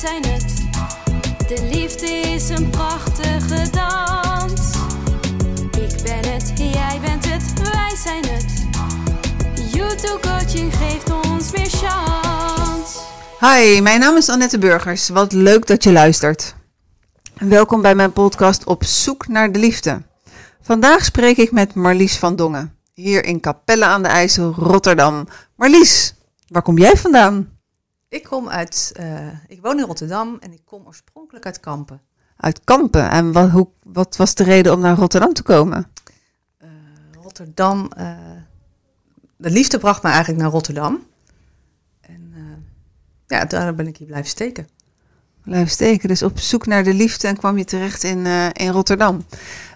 zijn het. De liefde is een prachtige dans. Ik ben het, jij bent het, wij zijn het. YouTube coaching geeft ons meer chance. Hi, mijn naam is Annette Burgers. Wat leuk dat je luistert. Welkom bij mijn podcast Op zoek naar de liefde. Vandaag spreek ik met Marlies van Dongen, hier in Capelle aan de IJssel, Rotterdam. Marlies, waar kom jij vandaan? Ik kom uit, eh, ik woon in Rotterdam en ik kom oorspronkelijk uit Kampen. Uit Kampen. En wat, hoe, wat was de reden om naar Rotterdam te komen? Uh, Rotterdam, uh, de liefde bracht me eigenlijk naar Rotterdam. En ja, daar ben ik hier blijven steken. Blijven steken, dus op zoek naar de liefde en kwam je terecht in, in Rotterdam.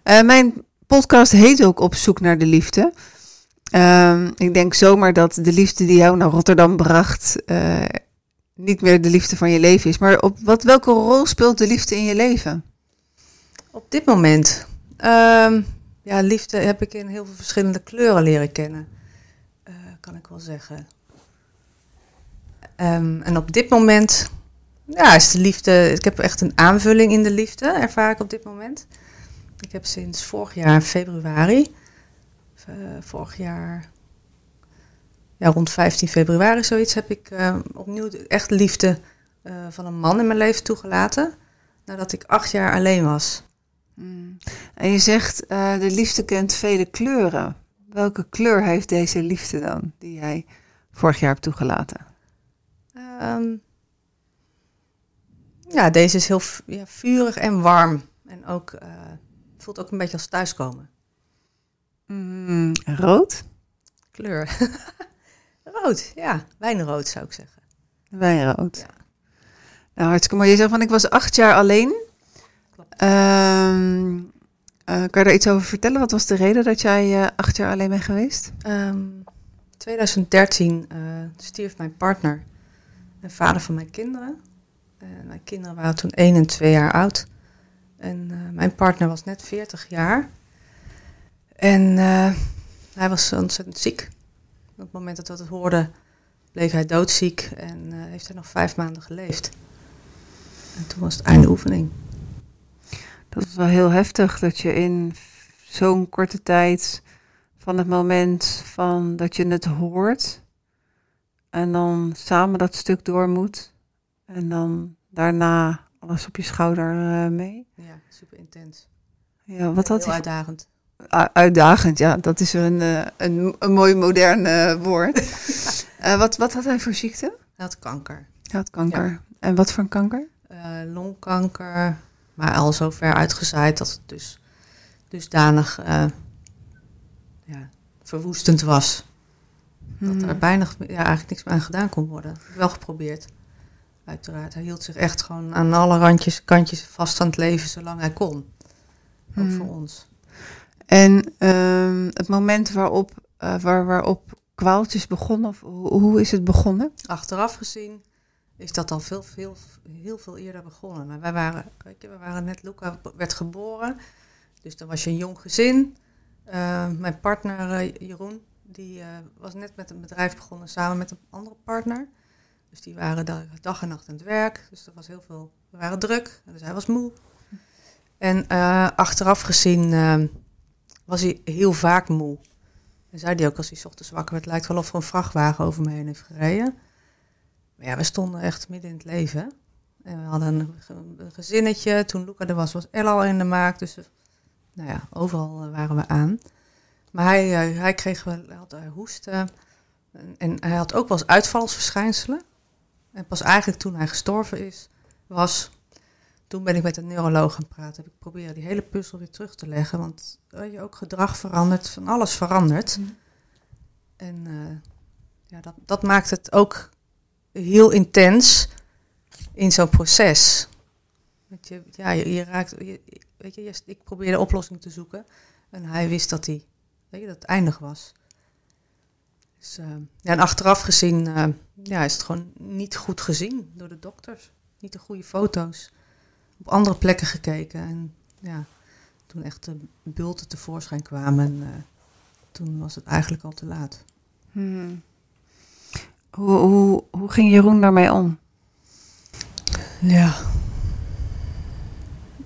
mijn podcast heet ook Op zoek naar de liefde. Uh, ik denk zomaar dat de liefde die jou naar Rotterdam bracht, uh, niet meer de liefde van je leven is. Maar op wat, welke rol speelt de liefde in je leven? Op dit moment, uh, ja, liefde heb ik in heel veel verschillende kleuren leren kennen, uh, kan ik wel zeggen. Um, en op dit moment, ja, is de liefde, ik heb echt een aanvulling in de liefde, ervaar ik op dit moment. Ik heb sinds vorig jaar februari, uh, vorig jaar, ja, rond 15 februari zoiets, heb ik uh, opnieuw echt liefde uh, van een man in mijn leven toegelaten. Nadat ik acht jaar alleen was. Mm. En je zegt, de liefde kent vele kleuren. Welke kleur heeft deze liefde dan, die jij vorig jaar hebt toegelaten? Um, ja, deze is heel ja, vurig en warm. En ook voelt ook een beetje als thuiskomen. Mm, rood? Kleur. rood, ja. Wijnrood zou ik zeggen. Wijnrood. Ja. Nou, hartstikke mooi. Je zegt van ik was acht jaar alleen. Um, uh, kan je daar iets over vertellen? Wat was de reden dat jij uh, acht jaar alleen bent geweest? Um, 2013 uh, stierf mijn partner en vader van mijn kinderen. mijn kinderen waren toen 1 en 2 jaar oud. En mijn partner was net 40 jaar. En hij was ontzettend ziek. Op het moment dat we het hoorden, bleek hij doodziek en uh, heeft hij nog vijf maanden geleefd. En toen was het einde oefening. Dat is wel heel heftig dat je in zo'n korte tijd van het moment van dat je het hoort en dan samen dat stuk door moet en dan daarna alles op je schouder uh, mee. Ja, super intens. Ja, wat had Heel hij? uitdagend. Uitdagend, ja, dat is een, uh, een, een mooi modern woord. uh, wat, wat had hij voor ziekte? Hij had kanker. Hij had kanker. Ja. En wat voor kanker? longkanker, maar al zo ver uitgezaaid dat het dus dusdanig ja, verwoestend was. Hmm. Dat er bijna ja, eigenlijk niks meer aan gedaan kon worden. Wel geprobeerd. Uiteraard. Hij hield zich echt gewoon aan alle randjes, kantjes vast aan het leven zolang hij kon. Ook Hmm. voor ons. En um, het moment waarop, uh, waar, waarop kwaaltjes begonnen, of hoe, is het begonnen? Achteraf gezien is dat al veel, veel, heel veel eerder begonnen. Maar wij waren, weet we waren net, Luca werd geboren. Dus dan was je een jong gezin. Uh, mijn partner uh, Jeroen, die uh, was net met een bedrijf begonnen samen met een andere partner. Dus die waren dag en nacht aan het werk. Dus er was heel veel, we waren druk. Dus hij was moe. En achteraf gezien uh, was hij heel vaak moe. En zei hij ook als hij ochtends wakker werd, lijkt wel of er een vrachtwagen over me heen heeft gereden. Maar ja, we stonden echt midden in het leven. En we hadden een, een gezinnetje. Toen Luca er was, was Ella al in de maak. Dus nou ja, overal waren we aan. Maar hij, uh, hij kreeg wel, had hoesten. En, en hij had ook wel eens uitvalsverschijnselen. En pas eigenlijk toen hij gestorven is, was, toen ben ik met een neuroloog gaan praten. Heb ik proberen die hele puzzel weer terug te leggen. Want je ook gedrag verandert, van alles verandert. Mm. En uh, ja, dat, dat maakt het ook heel intens in zo'n proces. Want je, ja, je, je raakt, je, weet je, je, ik probeerde oplossing te zoeken. En hij wist dat, hij, weet je, dat het eindig was. Dus, uh, ja, en achteraf gezien uh, ja, is het gewoon niet goed gezien door de dokters. Niet de goede foto's. Op andere plekken gekeken. En ja, toen echt de bulten tevoorschijn kwamen, uh, toen was het eigenlijk al te laat. Hmm. Hoe, hoe, hoe ging Jeroen daarmee om? Ja.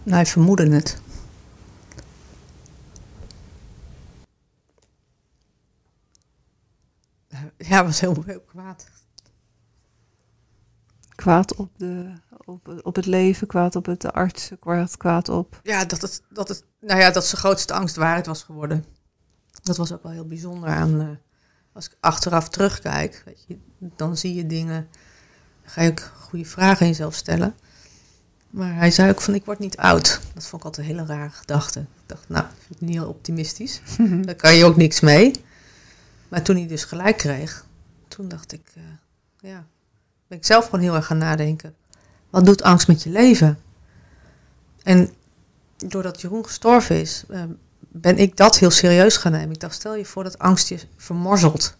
Nou, hij vermoedde het. Ja, was heel, heel kwaad. Kwaad op, de, op, op het leven, kwaad op het artsen, kwaad, kwaad op. Ja, dat het, dat het, nou ja, dat zijn grootste angst waarheid was geworden. Dat was ook wel heel bijzonder aan, eh, als ik achteraf terugkijk, weet je, dan zie je dingen, dan ga je ook goede vragen in jezelf stellen. Maar hij zei ook van, ik word niet oud. Dat vond ik altijd een hele rare gedachte. Ik dacht, nou, vind ik niet heel optimistisch. Daar kan je ook niks mee. Maar toen hij dus gelijk kreeg, toen dacht ik, eh, ja, ben ik zelf gewoon heel erg gaan nadenken. Wat doet angst met je leven? En doordat Jeroen gestorven is, eh, ben ik dat heel serieus gaan nemen. Ik dacht, stel je voor dat angst je vermorzelt.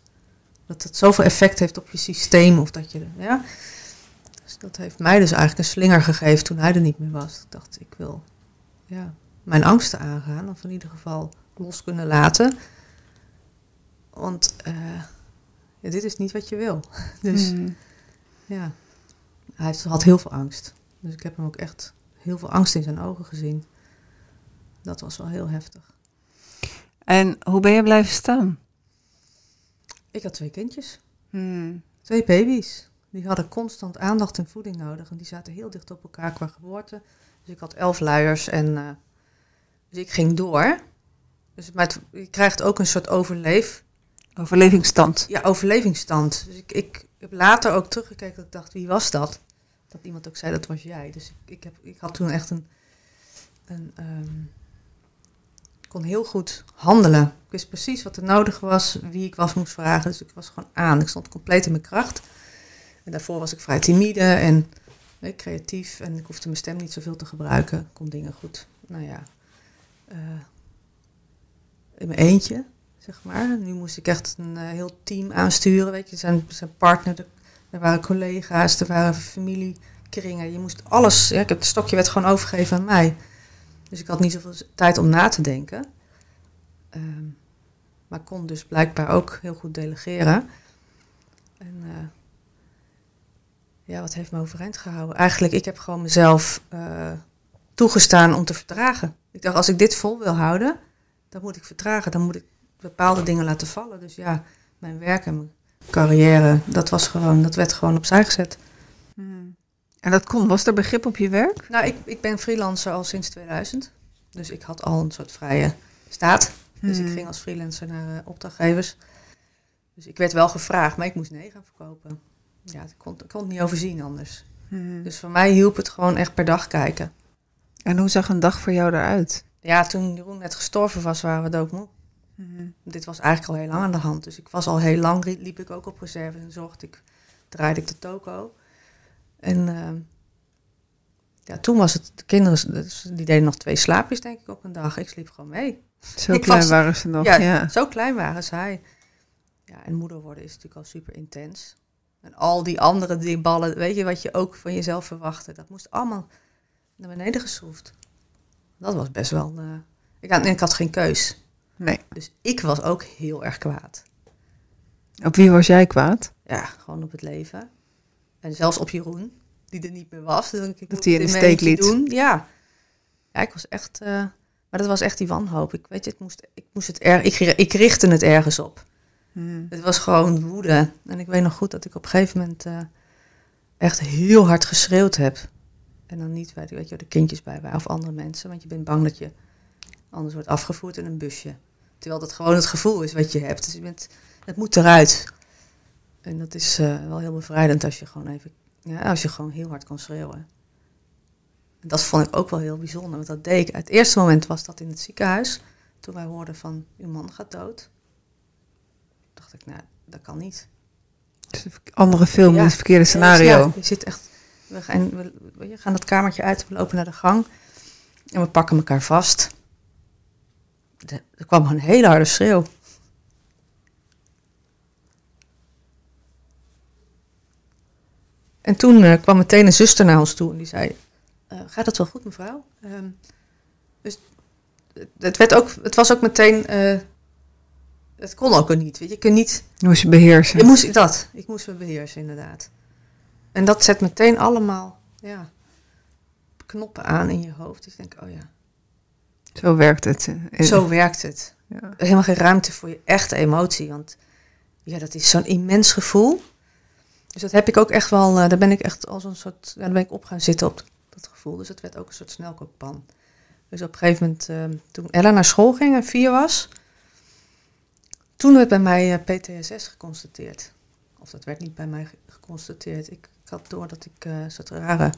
Dat het zoveel effect heeft op je systeem. Of dat je, ja. Dus dat heeft mij dus eigenlijk een slinger gegeven toen hij er niet meer was. Ik dacht, ik wil ja, mijn angsten aangaan. Of in ieder geval los kunnen laten. Want ja, dit is niet wat je wil. Dus Hmm. Ja, hij had heel veel angst. Dus ik heb hem ook echt heel veel angst in zijn ogen gezien. Dat was wel heel heftig. En hoe ben je blijven staan? Ik had twee kindjes. Hmm. Twee baby's. Die hadden constant aandacht en voeding nodig. En die zaten heel dicht op elkaar qua geboorte. Dus ik had elf luiers en eh, dus ik ging door. Dus maar het- je krijgt ook een soort overleef, Overlevingsstand. ja, overlevingsstand. Dus ik, ik heb later ook teruggekeken dat ik dacht, wie was dat? Dat iemand ook zei, dat was jij. Dus ik, ik, heb, ik had toen echt een... een ehm, ik kon heel goed handelen. Ik wist precies wat er nodig was, wie ik was moest vragen. Dus ik was gewoon aan. Ik stond compleet in mijn kracht. En daarvoor was ik vrij timide en nee, creatief. En ik hoefde mijn stem niet zoveel te gebruiken. Ik kon dingen goed, nou ja... eh, in mijn eentje zeg maar. Nu moest ik echt een eh, heel team aansturen, weet je. Zijn, zijn partner, er waren collega's, er waren familiekringen. Je moest alles, ik heb het stokje werd gewoon overgegeven aan mij. Dus ik had niet zoveel tijd om na te denken. Ehm, maar kon dus blijkbaar ook heel goed delegeren. En eh, ja, wat heeft me overeind gehouden? Eigenlijk, ik heb gewoon mezelf eh, toegestaan om te vertragen. Ik dacht, als ik dit vol wil houden, dan moet ik vertragen. Dan moet ik bepaalde dingen laten vallen. Dus ja, mijn werk en mijn carrière, dat, was gewoon, dat werd gewoon opzij gezet. Hmm. En dat kon, was er begrip op je werk? Nou, ik, ik ben freelancer al sinds 2000. Dus ik had al een soort vrije staat. Dus ik Hmm. ging als freelancer naar eh, opdrachtgevers. Dus ik werd wel gevraagd, maar ik moest nee gaan verkopen. Ja, ik kon, ik kon het niet overzien anders. Hmm. Dus voor mij hielp het gewoon echt per dag kijken. En hoe zag een dag voor jou eruit? Ja, toen Jeroen net gestorven was, waren we doodmoe. Hmm. Dit was eigenlijk al heel lang aan de hand. Dus ik was al heel lang, liep ik ook op reserve en zorgde ik, draaide ik de toko. En ehm, ja, toen was het, de kinderen, dus die deden nog twee slaapjes denk ik op een dag. Ik sliep gewoon mee. Zo Ik klein was- waren ze nog. ja, Ja. zo klein waren zij. Ja, en moeder worden is natuurlijk al super intens. En al die andere die ballen, weet je wat je ook van jezelf verwachtte, dat moest allemaal naar beneden geschroefd. Dat was best wel. eh, ik, had, ik had geen keus. Nee. Dus ik was ook heel erg kwaad. Op wie was jij kwaad? Ja, gewoon op het leven. En zelfs op Jeroen, die er niet meer was. Dus ik, Dat hij in de steek liet. Doen. Ja. ja, ik was echt... eh, maar dat was echt die wanhoop. Ik, weet je, ik, moest, ik, moest het er, ik, ik richtte het ergens op. Hmm. Het was gewoon woede. En ik weet nog goed dat ik op een gegeven moment eh, echt heel hard geschreeuwd heb. En dan niet, je, weet je, de kindjes bij waren of andere mensen. Want je bent bang dat je anders wordt afgevoerd in een busje. Terwijl dat gewoon het gevoel is wat je hebt. Dus je bent, het moet eruit. En dat is eh, wel heel bevrijdend als je gewoon even, ja, als je gewoon heel hard kan schreeuwen. En dat vond ik ook wel heel bijzonder. Want dat deed ik. Het eerste moment was dat in het ziekenhuis. Toen wij hoorden van, uw man gaat dood dacht ik, nou, dat kan niet. Dus een andere film, Ja. het verkeerde scenario. Ja, je zit echt, we gaan, we, we gaan dat kamertje uit, we lopen naar de gang en we pakken elkaar vast. Er kwam een hele harde schreeuw. En toen eh, kwam meteen een zuster naar ons toe en die zei, eh, gaat het wel goed mevrouw? Ehm, dus het- het, werd ook, het was ook meteen, eh, het kon ook niet. Weet je, je kunt niet Je moest je beheersen. je moest dat. Ik moest me beheersen, inderdaad. En dat zet meteen allemaal, ja. knoppen aan in je hoofd. Dus ik denk, oh ja, Zo werkt het. Zo werkt het. Ja. Helemaal geen ruimte voor je echte emotie. Want ja, dat is zo'n immens gevoel. Dus dat heb ik ook echt wel, eh, daar ben ik echt als een soort, ja, daar ben ik op gaan zitten op dat gevoel. Dus het werd ook een soort snelkookpan. Dus op een gegeven moment, eh, toen Ella naar school ging en vier was, toen werd bij mij eh, PTSS geconstateerd. Of dat werd niet bij mij ge- geconstateerd. Ik, ik had door dat ik een soort rare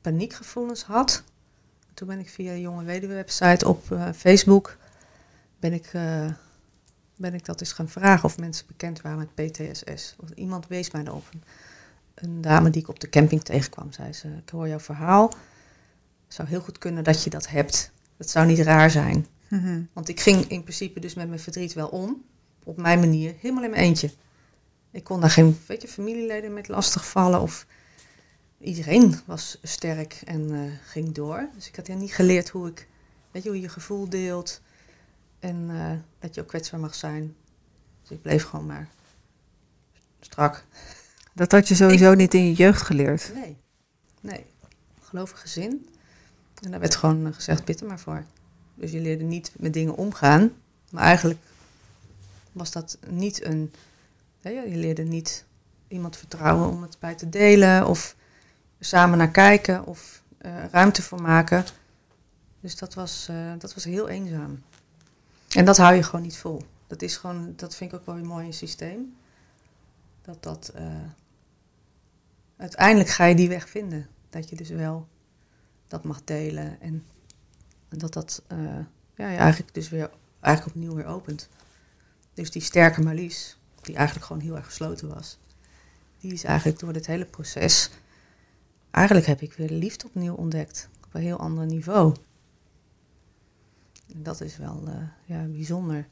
paniekgevoelens had. Toen ben ik via de Jonge Weduwe website op eh, Facebook ben ik, eh, ben ik dat eens gaan vragen of mensen bekend waren met PTSS. Want iemand wees mij erop. Een, een dame die ik op de camping tegenkwam, zei ze, ik hoor jouw verhaal. Het zou heel goed kunnen dat je dat hebt. Dat zou niet raar zijn. Mhm. Want ik ging in principe dus met mijn verdriet wel om. Op mijn manier, helemaal in mijn eentje. Ik kon daar geen weet je, familieleden met lastig vallen. Of iedereen was sterk en eh, ging door. Dus ik had ja niet geleerd hoe ik, weet je, hoe je gevoel deelt. En eh, dat je ook kwetsbaar mag zijn. Dus ik bleef gewoon maar strak. Dat had je sowieso niet in je jeugd geleerd. Nee, nee. Gelovig gezin. En daar werd gewoon eh, gezegd, bid er maar voor. Dus je leerde niet met dingen omgaan. Maar eigenlijk was dat niet een... je leerde niet iemand vertrouwen om het bij te delen. Of samen naar kijken. Of eh, ruimte voor maken. Dus dat was, eh, dat was heel eenzaam. En dat hou je gewoon niet vol. Dat is gewoon, dat vind ik ook wel weer mooi in systeem. Dat dat... eh, uiteindelijk ga je die weg vinden. Dat je dus wel dat mag delen en dat dat ja, je eigenlijk dus weer eigenlijk opnieuw weer opent. Dus die sterke Marlies, die eigenlijk gewoon heel erg gesloten was, die is eigenlijk door dit hele proces, eigenlijk heb ik weer de liefde opnieuw ontdekt op een heel ander niveau. En dat is wel eh, ja, bijzonder.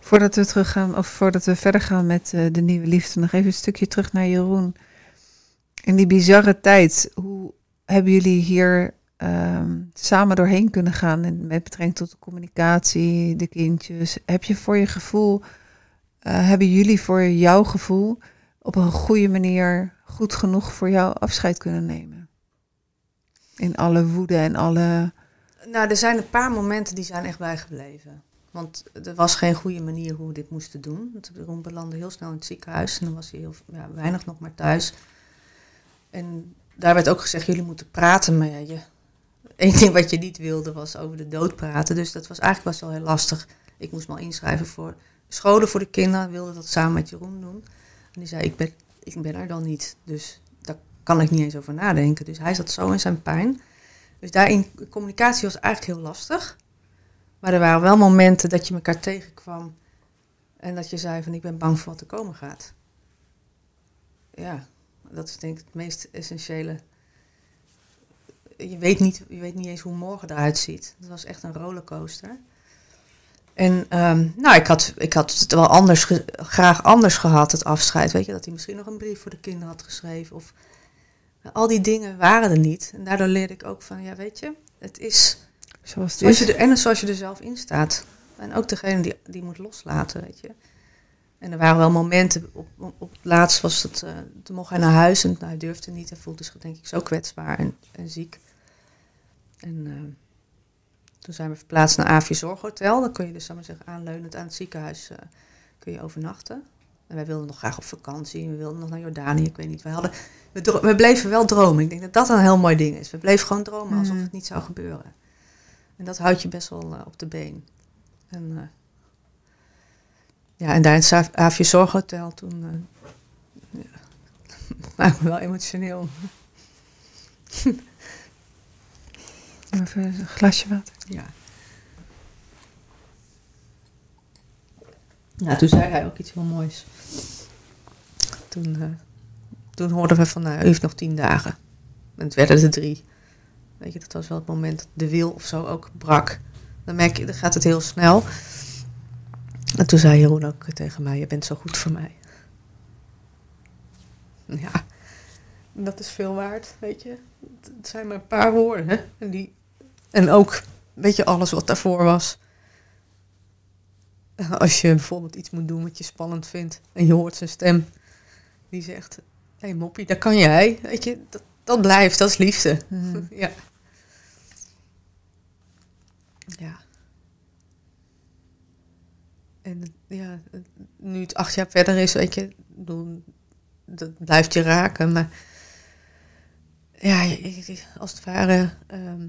Voordat we teruggaan, of voordat we verder gaan met eh, de nieuwe liefde, nog even een stukje terug naar Jeroen. In die bizarre tijd, hoe hebben jullie hier ehm, samen doorheen kunnen gaan met betrekking tot de communicatie, de kindjes? Heb je voor je gevoel, eh, hebben jullie voor jouw gevoel op een goede manier goed genoeg voor jou afscheid kunnen nemen? In alle woede en alle. Nou, er zijn een paar momenten die zijn echt bijgebleven. Want er was geen goede manier hoe we dit moesten doen. Jeroen belandde heel snel in het ziekenhuis en dan was hij heel ja, weinig nog maar thuis. En daar werd ook gezegd, jullie moeten praten. Maar je, één ding wat je niet wilde was over de dood praten. Dus dat was eigenlijk best wel heel lastig. Ik moest me al inschrijven voor scholen voor de kinderen. Wilde dat samen met Jeroen doen. En die zei, ik ben, ik ben er dan niet. Dus daar kan ik niet eens over nadenken. Dus hij zat zo in zijn pijn. Dus daarin, communicatie was eigenlijk heel lastig. Maar er waren wel momenten dat je elkaar tegenkwam. En dat je zei van, ik ben bang voor wat er komen gaat. Ja, dat is denk ik het meest essentiële. Je weet niet, je weet niet eens hoe morgen eruit ziet. Het was echt een rollercoaster. En ehm, nou, ik had, ik had het wel anders graag anders gehad, het afscheid. Weet je, dat hij misschien nog een brief voor de kinderen had geschreven. Of al die dingen waren er niet. En daardoor leerde ik ook van, ja, weet je, het is Zoals het zoals je is. er, en zoals je er zelf in staat. En ook degene die, die moet loslaten, weet je. En er waren wel momenten, op, op, op het laatst was het, eh, toen mocht hij naar huis en nou, hij durfde niet. Hij voelde zich denk ik zo kwetsbaar en, en ziek. En eh, toen zijn we verplaatst naar Avie Zorghotel. Dan kun je dus, maar zeggen, aanleunend aan het ziekenhuis eh, kun je overnachten. En wij wilden nog graag op vakantie. We wilden nog naar Jordanië, ik weet niet. We, hadden, we, bleven wel dromen. Ik denk dat dat een heel mooi ding is. We bleven gewoon dromen alsof Mhm. het niet zou gebeuren. En dat houdt je best wel eh, op de been. En, eh, ja, en daar in het Zorghotel toen... eh ja, maakt me wel emotioneel. Even een glasje water. Ja. Nou, toen zei hij ook iets heel moois. Toen, eh, toen hoorden we van, nou, u heeft nog tien dagen. En het werden er drie. Weet je, dat was wel het moment dat de wil of zo ook brak. Dan merk je, dan gaat het heel snel. En toen zei Jeroen ook tegen mij, je bent zo goed voor mij. Ja, dat is veel waard, weet je. Het zijn maar een paar woorden, hè. En, die, en ook, weet je, alles wat daarvoor was. Als je bijvoorbeeld iets moet doen wat je spannend vindt en je hoort zijn stem die zegt: Hé hey Moppie, dat kan jij. Weet je, dat, dat blijft, dat is liefde. Mhm. ja. Ja. En ja, nu het acht jaar verder is, weet je, dat blijft je raken. Maar ja, als het ware ehm,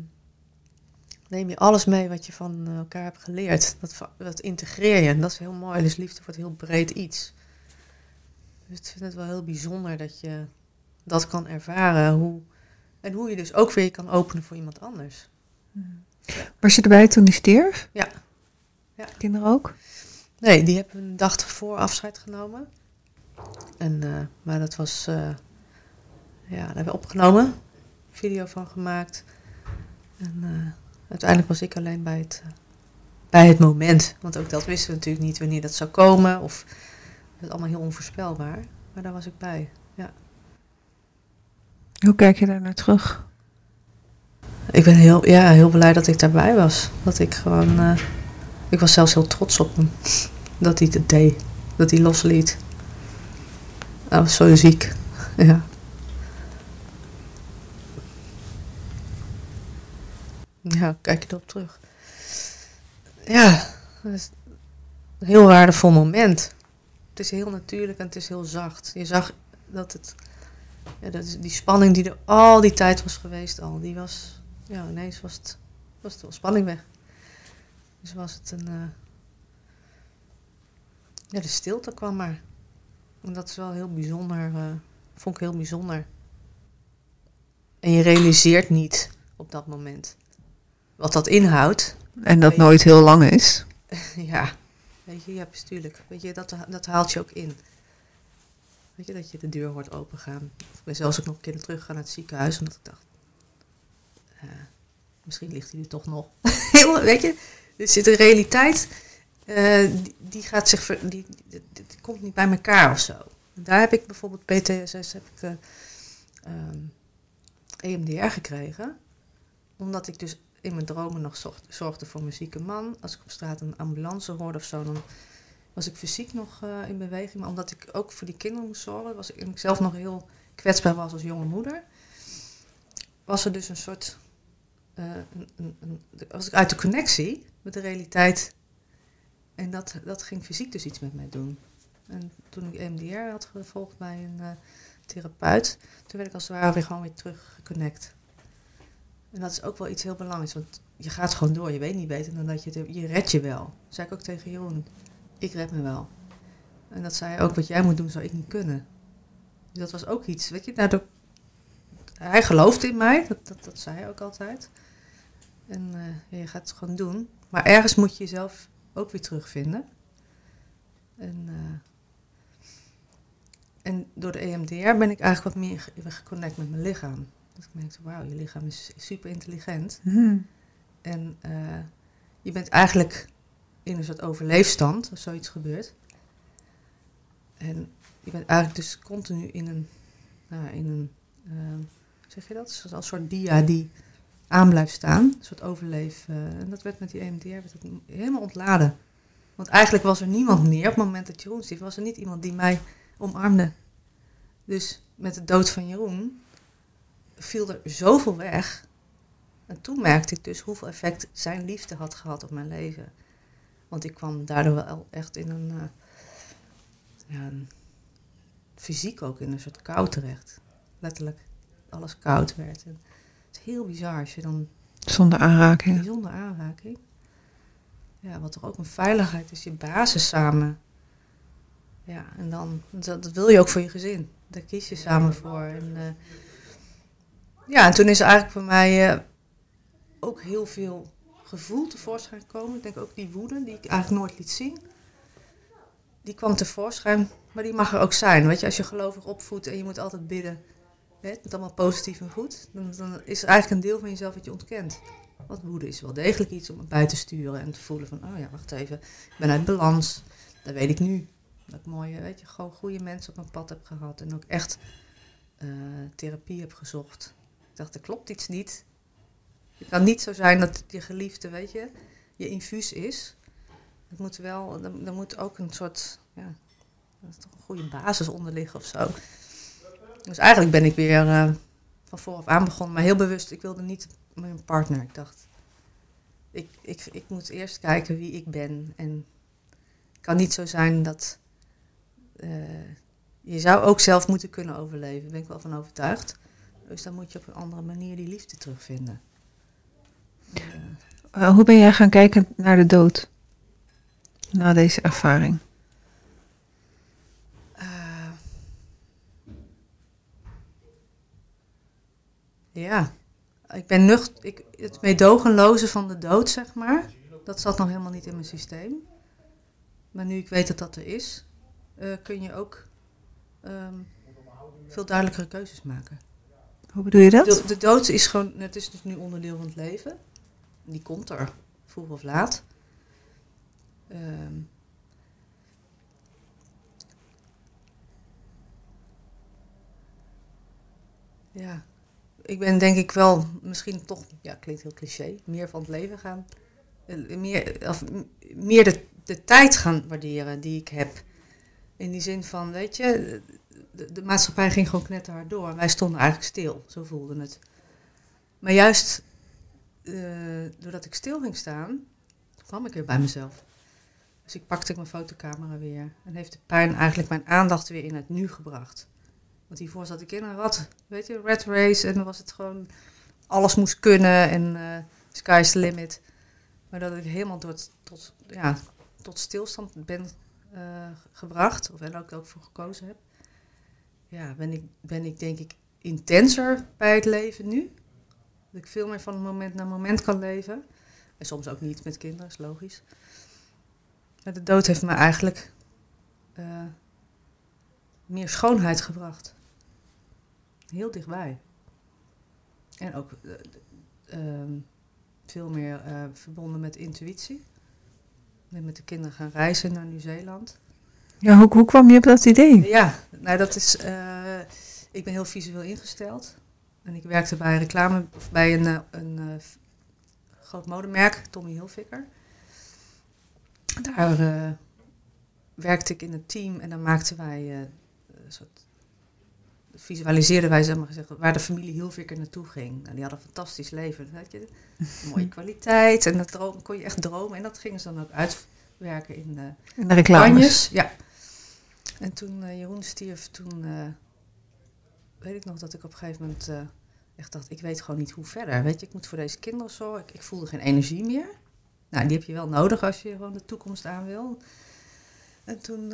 neem je alles mee wat je van elkaar hebt geleerd. Dat, integreer je en dat is heel mooi. Dus liefde wordt heel breed iets. Dus ik vind het wel heel bijzonder dat je dat kan ervaren. Hoe, en hoe je dus ook weer je kan openen voor iemand anders. Was je erbij toen die stierf? Ja. Ja. Kinderen ook? Nee, die hebben een dag voor afscheid genomen. En, eh, maar dat was, eh, ja, daar hebben we opgenomen, video van gemaakt. En eh, uiteindelijk was ik alleen bij het, eh, bij het moment. Want ook dat wisten we natuurlijk niet wanneer dat zou komen. Of het was allemaal heel onvoorspelbaar. Maar daar was ik bij. Hoe kijk je daar naar terug? Ik ben heel, ja, heel blij dat ik daarbij was. Dat ik gewoon, eh, ik was zelfs heel trots op hem. Dat hij het deed. Dat hij losliet. Hij was zo ziek. Ja. Ja, kijk je erop terug. Ja, is een heel waardevol moment. Het is heel natuurlijk en het is heel zacht. Je zag dat het, ja, dat is die spanning die er al die tijd was geweest al, die was, ja, ineens was het, was de spanning weg. Dus was het een, eh, ja, de stilte kwam maar. En dat is wel heel bijzonder, eh, vond ik heel bijzonder. En je realiseert niet op dat moment wat dat inhoudt. En dat nooit heel lang is. Ja, weet je, ja, bestuurlijk. Weet je, dat, dat haalt je ook in. Weet je, dat je de deur hoort opengaan. Of ik ben zelfs ook nog een keer teruggegaan naar het ziekenhuis, omdat ik dacht, eh, misschien ligt hij er toch nog. Heel, weet je, er zit een realiteit, eh, die, die gaat zich, ver- die, die, die- die komt niet bij elkaar of zo. Daar heb ik bijvoorbeeld PTSS, heb ik eh, ehm, EMDR gekregen, omdat ik dus in mijn dromen nog zocht- zorgde voor mijn zieke man. Als ik op straat een ambulance hoorde of zo, dan was ik fysiek nog eh, in beweging. Maar omdat ik ook voor die kinderen moest zorgen, was ik, en ik zelf nog heel kwetsbaar was als jonge moeder, was er dus een soort. eh, een, een, ik uit de connectie met de realiteit. En dat, dat ging fysiek dus iets met mij doen. En toen ik EMDR had gevolgd bij een eh, therapeut, toen werd ik als het ware weer gewoon weer terug geconnect. En dat is ook wel iets heel belangrijks, want je gaat gewoon door. Je weet niet beter dan dat je het, je redt je wel. Dat zei ik ook tegen Jeroen. Ik red me wel. En dat zei ook, wat jij moet doen, zou ik niet kunnen. Dus dat was ook iets, weet je, daardoor, hij geloofde in mij, dat, dat, dat zei hij ook altijd. En eh, je gaat het gewoon doen. Maar ergens moet je jezelf ook weer terugvinden. En, eh, en door de EMDR ben ik eigenlijk wat meer ge- geconnect met mijn lichaam. Dat ik merkte, wauw, je lichaam is super intelligent. Mhm. En eh, je bent eigenlijk in een soort overleefstand als zoiets gebeurt. En je bent eigenlijk dus continu in een, nou, in een ehm, hoe zeg je dat? Zoals een soort dia die aan blijft staan. Een soort overleef. eh, en dat werd met die EMDR werd dat helemaal ontladen. Want eigenlijk was er niemand meer op het moment dat Jeroen stierf. Was er niet iemand die mij omarmde. Dus met de dood van Jeroen viel er zoveel weg. En toen merkte ik dus hoeveel effect zijn liefde had gehad op mijn leven. Want ik kwam daardoor wel echt in een, eh, ja, fysiek ook in een soort kou terecht. Letterlijk, alles koud werd. En het is heel bizar als je dan Zonder aanraking. bijzonder aanraking. Ja, wat toch ook een veiligheid is, je basis samen. Ja, en dan, dat, dat wil je ook voor je gezin. Daar kies je samen voor. En, eh, ja, en toen is eigenlijk bij mij eh, ook heel veel gevoel tevoorschijn gekomen. Ik denk ook die woede, die ik eigenlijk nooit liet zien. Die kwam tevoorschijn, maar die mag er ook zijn. Weet je, als je gelovig opvoedt en je moet altijd bidden, het is allemaal positief en goed, dan, dan is er eigenlijk een deel van jezelf dat je ontkent. Want woede is wel degelijk iets om het bij te sturen en te voelen van, oh ja, wacht even, ik ben uit balans. Dat weet ik nu. Dat ik mooie, weet je, gewoon goede mensen op mijn pad heb gehad en ook echt eh, therapie heb gezocht. Ik dacht, er klopt iets niet. Het kan niet zo zijn dat je geliefde, weet je, je infuus is. Het moet wel, er, moet ook een soort, ja, er is toch een goede basis onder liggen of zo. Dus eigenlijk ben ik weer eh, van vooraf aan begonnen, maar heel bewust. Ik wilde niet mijn partner. Ik dacht, ik, ik, ik moet eerst kijken wie ik ben. En het kan niet zo zijn dat. eh, je zou ook zelf moeten kunnen overleven, daar ben ik wel van overtuigd. Dus dan moet je op een andere manier die liefde terugvinden. Eh, Eh, hoe ben jij gaan kijken naar de dood? Na deze ervaring. Eh, ja, ik ben nucht, ik, het meedogenloze van de dood, zeg maar, dat zat nog helemaal niet in mijn systeem. Maar nu ik weet dat dat er is, kun je ook ehm, veel duidelijkere keuzes maken. Hoe bedoel je dat? De, de dood is gewoon, het is dus nu onderdeel van het leven. Die komt er, vroeg of laat. Ehm, ja, ik ben denk ik wel, misschien toch, ja, klinkt heel cliché, meer van het leven gaan. eh, Meer, of, meer de, de tijd gaan waarderen die ik heb. In die zin van, weet je, de, de maatschappij ging gewoon knetterhard door. En wij stonden eigenlijk stil, zo voelde het. Maar juist eh, doordat ik stil ging staan, kwam ik weer bij mezelf. Dus ik pakte mijn fotocamera weer. En heeft de pijn eigenlijk mijn aandacht weer in het nu gebracht. Want hiervoor zat ik in een rat, weet je, rat race. En dan was het gewoon, alles moest kunnen en eh sky's the limit. Maar dat ik helemaal tot, tot, ja, tot stilstand ben eh, gebracht. Of en ook, ook voor gekozen heb. Ja, ben ik, ben ik denk ik intenser bij het leven nu. Dat ik veel meer van moment naar moment kan leven. En soms ook niet met kinderen, is logisch. Maar de dood heeft me eigenlijk eh, meer schoonheid gebracht. Heel dichtbij. En ook eh, eh, ehm, veel meer eh, verbonden met intuïtie. Ik ben met de kinderen gaan reizen naar Nieuw-Zeeland. Ja, hoe, hoe kwam je op dat idee? Ja, nou dat is. eh, ik ben heel visueel ingesteld. En ik werkte bij reclame, of bij een, eh, een eh, groot modemerk, Tommy Hilfiger. Daar werkte ik in een team en dan maakten wij een soort. Visualiseerden wij, zeg maar gezegd, waar de familie Hilfiger naartoe ging. Nou, die hadden een fantastisch leven. Weet je? Mooie kwaliteit. En dat droom, kon je echt dromen. En dat gingen ze dan ook uitwerken in, eh, In de reclames. Campagnes, ja. En toen eh, Jeroen stierf, toen eh, weet ik nog dat ik op een gegeven moment eh, echt dacht, ik weet gewoon niet hoe verder. Weet je, ik moet voor deze kinderen zorgen. Ik, ik voelde geen energie meer. Nou, die heb je wel nodig als je gewoon de toekomst aan wil. En toen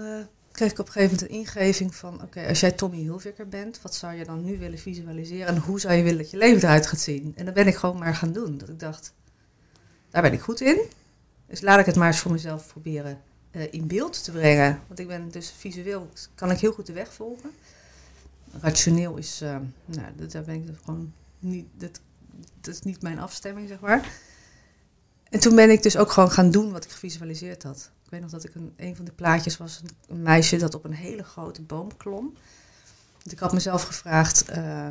kreeg ik op een gegeven moment een ingeving van, oké, als jij Tommy Hilfiger bent, wat zou je dan nu willen visualiseren en hoe zou je willen dat je leven eruit gaat zien? En dat ben ik gewoon maar gaan doen. Dat ik dacht, daar ben ik goed in. Dus laat ik het maar eens voor mezelf proberen in beeld te brengen. Want ik ben dus visueel, kan ik heel goed de weg volgen. Rationeel is, eh, nou, daar ben ik gewoon niet, dat, is niet mijn afstemming, zeg maar. En toen ben ik dus ook gewoon gaan doen wat ik gevisualiseerd had. Ik weet nog dat ik een, een van de plaatjes was een, meisje dat op een hele grote boom klom. Dus ik had mezelf gevraagd, eh,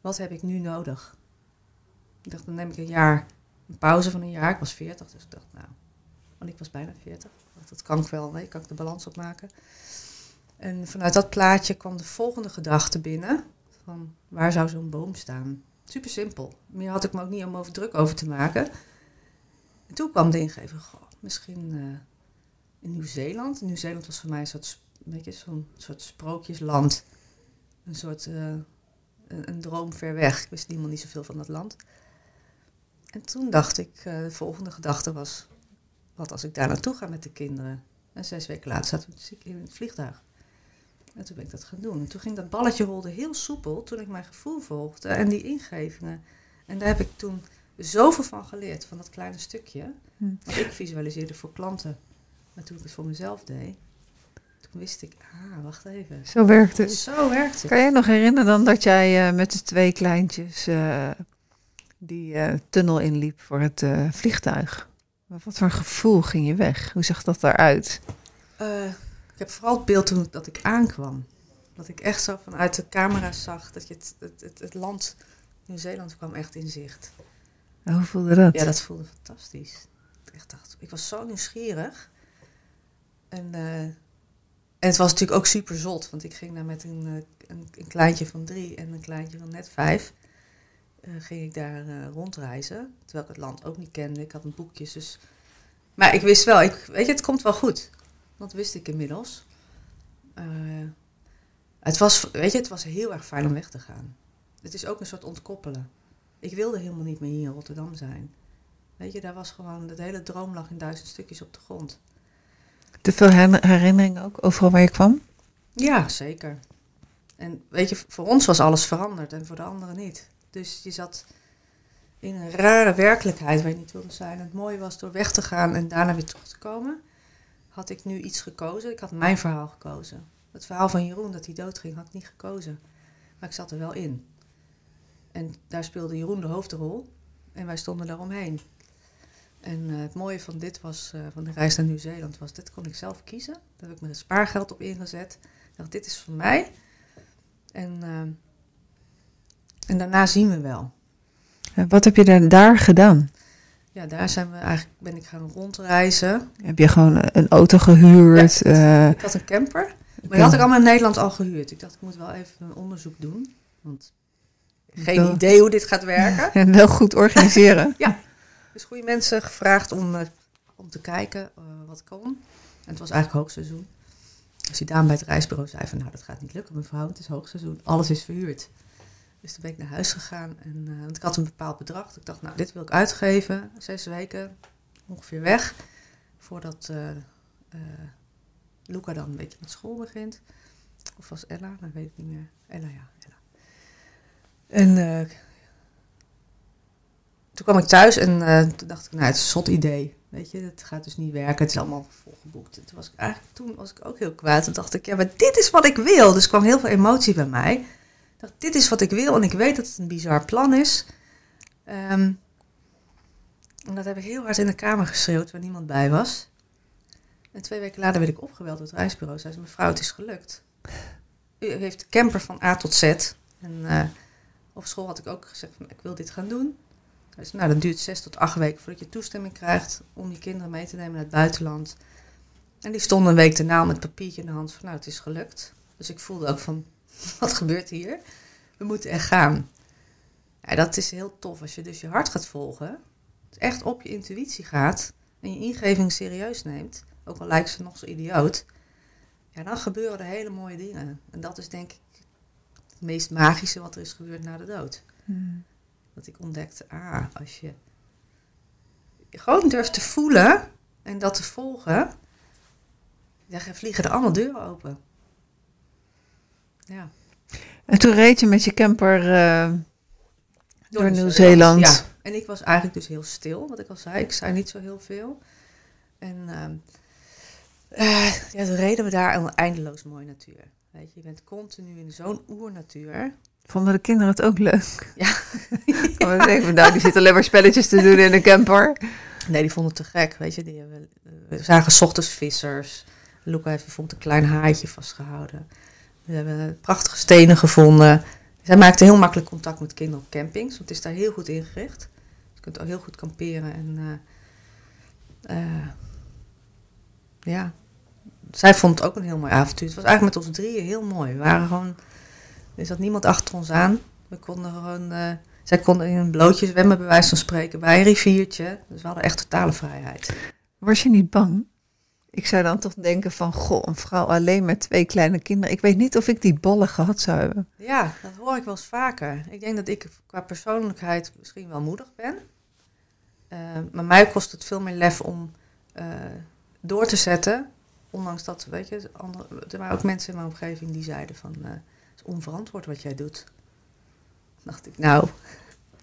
wat heb ik nu nodig? Ik dacht, dan neem ik een jaar, een pauze van een jaar. Ik was 40, dus ik dacht, nou, want ik was bijna 40. Ik dacht, Dat kan ik wel, nee, kan ik de balans opmaken. En vanuit dat plaatje kwam de volgende gedachte binnen. Van waar zou zo'n boom staan? Super simpel. Meer had ik me ook niet om over druk over te maken. En toen kwam de ingeving, goh, misschien eh, in Nieuw-Zeeland. Nieuw-Zeeland was voor mij een soort, zo'n soort sprookjesland. Een soort, eh, een, een droom ver weg. Ik wist helemaal niet zoveel van dat land. En toen dacht ik, eh, de volgende gedachte was, wat als ik daar naartoe ga met de kinderen? En zes weken later we ziek in het vliegtuig. En toen ben ik dat gaan doen. En toen ging dat balletje rolde heel soepel toen ik mijn gevoel volgde en die ingevingen. En daar heb ik toen zoveel van geleerd, van dat kleine stukje. Hm. Want ik visualiseerde voor klanten. Maar toen ik het voor mezelf deed, toen wist ik, ah, wacht even. Zo werkt het. Zo werkt het. Kan je je nog herinneren dan dat jij eh, met de twee kleintjes eh, die eh, tunnel inliep voor het eh, vliegtuig? Wat voor een gevoel ging je weg? Hoe zag dat eruit? Eh, ik heb vooral het beeld toen dat ik aankwam. Dat ik echt zo vanuit de camera zag dat je het, het, het, het land Nieuw-Zeeland kwam echt in zicht. En Hoe voelde dat? Ja, dat voelde fantastisch. Ik echt dacht, ik was zo nieuwsgierig. En, eh, en het was natuurlijk ook super zot, want ik ging daar met een, eh, een, een kleintje van drie en een kleintje van net vijf. Eh, ging ik daar eh, rondreizen. Terwijl ik het land ook niet kende. Ik had een boekjes, dus... Maar ik wist wel, ik, weet je, het komt wel goed. Dat wist ik inmiddels. Eh, het was, weet je, het was heel erg fijn om weg te gaan. Het is ook een soort ontkoppelen. Ik wilde helemaal niet meer hier in Rotterdam zijn. Weet je, daar was gewoon, dat hele droom lag in duizend stukjes op de grond. Te veel her- herinneringen ook overal waar je kwam? Ja, zeker. En weet je, voor ons was alles veranderd en voor de anderen niet. Dus je zat in een rare werkelijkheid waar je niet wilde zijn. Het mooie was door weg te gaan en daarna weer terug te komen, had ik nu iets gekozen. Ik had mijn verhaal gekozen. Het verhaal van Jeroen, dat hij doodging, had ik niet gekozen. Maar ik zat er wel in. En daar speelde Jeroen de hoofdrol en wij stonden daaromheen. En eh, het mooie van dit was, eh, van de reis naar Nieuw-Zeeland, was dit kon ik zelf kiezen. Daar heb ik mijn spaargeld op ingezet. Ik dacht, dit is voor mij. En, eh, en daarna zien we wel. Wat heb je daar, daar gedaan? Ja, daar zijn we eigenlijk, ben ik gaan rondreizen. Heb je gewoon een auto gehuurd? eh, Ik had een camper. Maar die had ik allemaal in Nederland al gehuurd. Ik dacht, ik moet wel even een onderzoek doen. Want geen Wel. idee hoe dit gaat werken. en wel goed organiseren. Dus goede mensen gevraagd om, eh, om te kijken eh, wat kon. En het was eigenlijk hoogseizoen. Dus die dame bij het reisbureau zei van, nou dat gaat niet lukken mevrouw, het is hoogseizoen. Alles is verhuurd. Dus toen ben naar huis gegaan. En, eh, want ik had een bepaald bedrag. Ik dacht, nou dit wil ik uitgeven. Zes weken ongeveer weg. Voordat eh, Luca dan een beetje met school begint. Of was Ella? Dat weet ik niet meer. Ella, ja. Ella. En toen kwam ik thuis en toen dacht ik, nou, het is een zot idee. Weet je, het gaat dus niet werken. Het is allemaal volgeboekt. En toen was ik eigenlijk, toen was ik ook heel kwaad. Toen dacht ik, ja, maar dit is wat ik wil. Dus kwam heel veel emotie bij mij. Dit is wat ik wil. En ik weet dat het een bizar plan is. Ehm, en dat heb ik heel hard in de kamer geschreeuwd, waar niemand bij was. En twee weken later werd ik opgebeld door het reisbureau. Zei ze, mevrouw, het is gelukt. U heeft de camper van A tot Z. En eh, op school had ik ook gezegd, van, ik wil dit gaan doen. Dus nou, dat duurt zes tot acht weken voordat je toestemming krijgt om je kinderen mee te nemen naar het buitenland. En die stonden een week daarna met papiertje in de hand van, nou, het is gelukt. Dus ik voelde ook van, wat gebeurt hier? We moeten echt gaan. Ja, dat is heel tof als je dus je hart gaat volgen. Dus echt op je intuïtie gaat en je ingeving serieus neemt. Ook al lijkt ze nog zo idioot. Ja, dan gebeuren er hele mooie dingen. En dat is denk ik het meest magische wat er is gebeurd na de dood. Dat ik ontdekte, ah, als je gewoon durft te voelen en dat te volgen, dan vliegen er allemaal deuren open. Ja. En toen reed je met je camper eh, door Nieuw-Zeeland. Ja, en ik was eigenlijk dus heel stil, wat ik al zei. Ik zei niet zo heel veel. En ehm, eh, ja, toen reden we daar een eindeloos mooie natuur. Weet je, je bent continu in zo'n oernatuur. Vonden de kinderen het ook leuk? Ja. Want ik denk, nou, die zitten alleen maar spelletjes te doen in de camper. Nee, die vonden het te gek, weet je. Die hebben, we zagen ochtends vissers. Luca heeft bijvoorbeeld een klein haartje vastgehouden. We hebben prachtige stenen gevonden. Zij maakte heel makkelijk contact met kinderen op campings. Want het is daar heel goed ingericht. Je kunt ook heel goed kamperen. En eh, eh, ja, zij vond het ook een heel mooi avontuur. Het was eigenlijk met ons drieën heel mooi. We waren gewoon, er zat niemand achter ons aan. We konden gewoon, eh, zij konden in een blootje zwemmen bij wijze van spreken bij een riviertje. Dus we hadden echt totale vrijheid. Was je niet bang? Ik zou dan toch denken van, goh, een vrouw alleen met twee kleine kinderen. Ik weet niet of ik die ballen gehad zou hebben. Ja, dat hoor ik wel eens vaker. Ik denk dat ik qua persoonlijkheid misschien wel moedig ben. Eh, maar mij kost het veel meer lef om eh, door te zetten. Ondanks dat, weet je, andere, er waren ook mensen in mijn omgeving die zeiden van... eh, het is onverantwoord wat jij doet. Toen dacht ik, nou,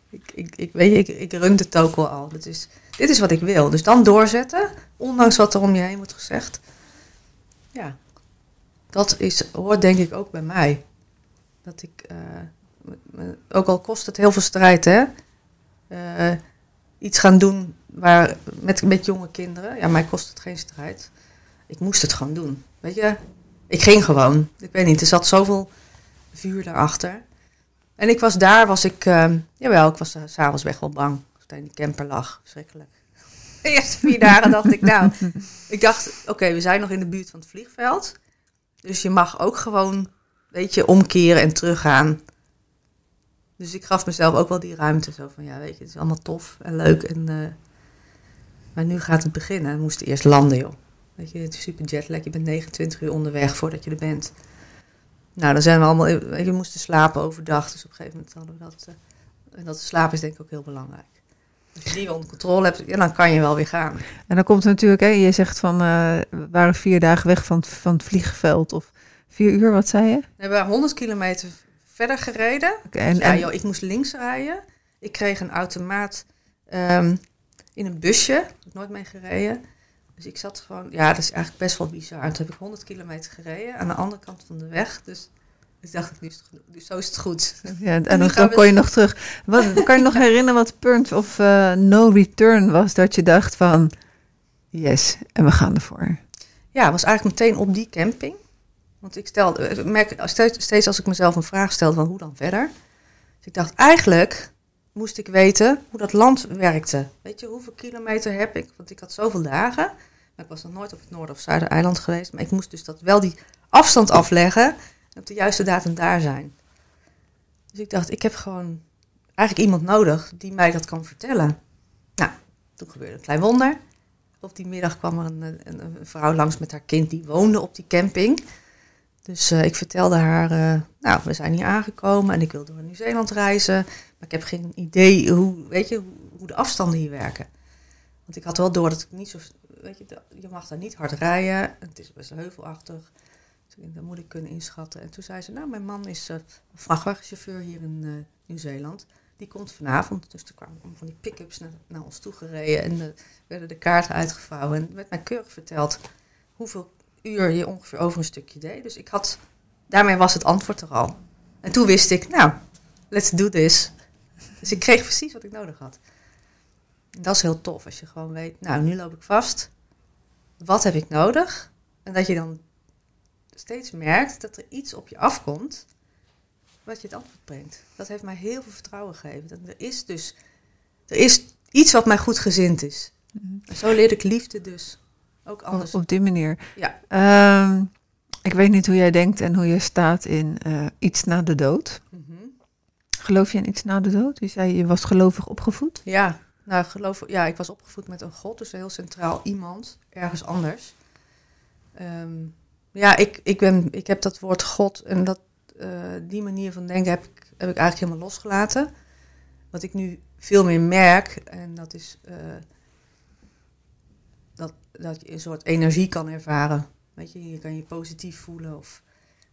ik, ik, ik weet je, ik, ik run het ook al. Dit is, dit is wat ik wil. Dus dan doorzetten, ondanks wat er om je heen wordt gezegd. Ja, dat is, hoort denk ik ook bij mij. Dat ik, eh, ook al kost het heel veel strijd, hè. eh, iets gaan doen waar, met, met jonge kinderen. Ja, mij kost het geen strijd. Ik moest het gewoon doen. Weet je, ik ging gewoon. Ik weet niet, er zat zoveel vuur daarachter. En ik was daar, was ik, eh, jawel, ik was uh, s'avonds weg wel bang. Ik in die camper lag, schrikkelijk. De eerste vier dagen dacht ik, nou, ik dacht, oké, we zijn nog in de buurt van het vliegveld. Dus je mag ook gewoon, weet je, omkeren en teruggaan. Dus ik gaf mezelf ook wel die ruimte. Zo van, ja, weet je, het is allemaal tof en leuk. En, eh, maar nu gaat het beginnen. We moesten eerst landen, joh. Weet je, het is super jetlag. Je bent 29 uur onderweg voordat je er bent. Nou, dan zijn we allemaal... Je moesten slapen overdag. Dus op een gegeven moment hadden we dat... eh, en dat slapen is denk ik ook heel belangrijk. Als je die wel onder controle hebt, ja, dan kan je wel weer gaan. En dan komt er natuurlijk, hè, je zegt van, eh, we waren vier dagen weg van, het- van het vliegveld. Of vier uur, wat zei je? We hebben 100 kilometer verder gereden. En, ja, en- joh, ik moest links rijden. Ik kreeg een automaat ehm, in een busje. Nooit mee gereden. Dus ik zat gewoon... Ja, dat is eigenlijk best wel bizar. En toen heb ik 100 kilometer gereden aan de andere kant van de weg. Dus ik dacht, ik, nu is het. Dus zo is het goed. ja, en dan we- kon je nog terug. Wat, kan je nog herinneren wat punt of eh, no return was? Dat je dacht van, yes, en we gaan ervoor. Ja, was eigenlijk meteen op die camping. Want ik stel, ik merk steeds, steeds als ik mezelf een vraag stel van hoe dan verder. Dus ik dacht, eigenlijk moest ik weten hoe dat land werkte. Weet je, hoeveel kilometer heb ik? Want ik had zoveel dagen. Maar ik was nog nooit op het Noord- of Zuidereiland geweest. Maar ik moest dus dat wel die afstand afleggen. En op de juiste datum daar zijn. Dus ik dacht, ik heb gewoon eigenlijk iemand nodig die mij dat kan vertellen. Nou, toen gebeurde een klein wonder. Op die middag kwam er een, een, vrouw langs met haar kind die woonde op die camping. Dus eh, ik vertelde haar, eh, nou, we zijn hier aangekomen en ik wil door Nieuw-Zeeland reizen. Maar ik heb geen idee hoe, weet je, hoe de afstanden hier werken. Want ik had wel door dat ik niet zo, weet je, je mag daar niet hard rijden. Het is best heuvelachtig. Dat moet ik kunnen inschatten. En toen zei ze, nou, mijn man is eh, vrachtwagenchauffeur hier in eh, Nieuw-Zeeland. Die komt vanavond. Dus er kwamen van die pick-ups naar, ons toe gereden. En eh, werden de kaarten uitgevouwen. En werd mij keurig verteld hoeveel uur je ongeveer over een stukje deed. Dus ik had, daarmee was het antwoord er al. En toen wist ik, nou, let's do this. Dus ik kreeg precies wat ik nodig had. Dat is heel tof, als je gewoon weet, nou, nu loop ik vast. Wat heb ik nodig? En dat je dan steeds merkt dat er iets op je afkomt wat je het antwoord brengt. Dat heeft mij heel veel vertrouwen gegeven. Dat er is dus, er is iets wat mij goed gezind is. En zo leerde ik liefde dus ook anders. Op, op die manier. Ja. Ehm, ik weet niet hoe jij denkt en hoe je staat in eh, iets na de dood. Mhm. Geloof je in iets na de dood? Je zei je was gelovig opgevoed. Ja, nou, geloof, ja, ik was opgevoed met een God, dus een heel centraal iemand, ergens anders. Ehm, ja, ik, ik, ben, ik heb dat woord God en dat, eh, die manier van denken heb ik, heb ik eigenlijk helemaal losgelaten. Wat ik nu veel meer merk, en dat is eh, dat, dat je een soort energie kan ervaren. Weet je, je kan je positief voelen of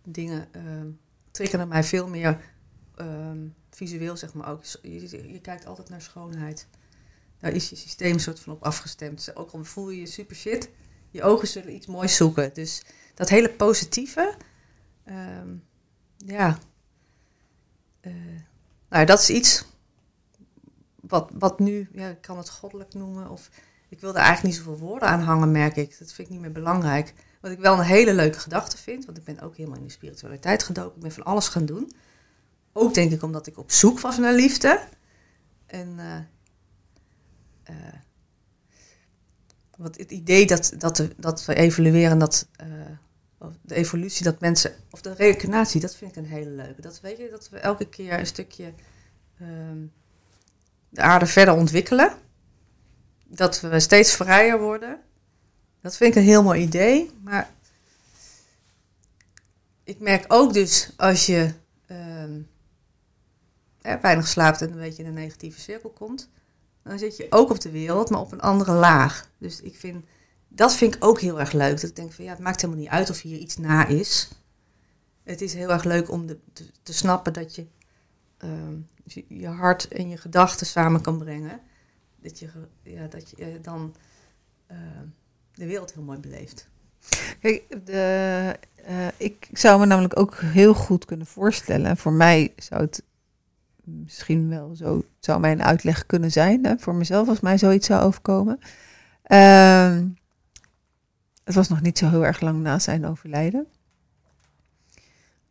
dingen ehm triggeren mij veel meer ehm, visueel, zeg maar ook. Je, je kijkt altijd naar schoonheid. Daar is je systeem soort van op afgestemd. Ook al voel je je super shit, je ogen zullen iets moois zoeken. Dus dat hele positieve, ehm, ja, Eh, nou, dat is iets wat, wat nu, ja, ik kan het goddelijk noemen, of ik wil er eigenlijk niet zoveel woorden aan hangen, merk ik. Dat vind ik niet meer belangrijk. Wat ik wel een hele leuke gedachte vind, want ik ben ook helemaal in de spiritualiteit gedoken. Ik ben van alles gaan doen. Ook denk ik omdat ik op zoek was naar liefde. En eh, eh, wat het idee dat, dat, dat we evolueren, dat de evolutie, dat mensen, of de reïncarnatie, dat vind ik een hele leuke. Dat weet je, dat we elke keer een stukje ehm, de aarde verder ontwikkelen. Dat we steeds vrijer worden. Dat vind ik een heel mooi idee. Maar ik merk ook dus als je ehm, eh, weinig slaapt en een beetje in een negatieve cirkel komt, dan zit je ook op de wereld, maar op een andere laag. Dus ik vind, dat vind ik ook heel erg leuk. Dat ik denk van ja, het maakt helemaal niet uit of hier iets na is. Het is heel erg leuk om de, te, snappen dat je ehm, je hart en je gedachten samen kan brengen. Dat je, ja, dat je eh, dan ehm, de wereld heel mooi beleeft. Kijk, de, eh, ik zou me namelijk ook heel goed kunnen voorstellen. En voor mij zou het misschien wel zo, zou mijn uitleg kunnen zijn. Hè, voor mezelf, als mij zoiets zou overkomen. Ehm, het was nog niet zo heel erg lang na zijn overlijden.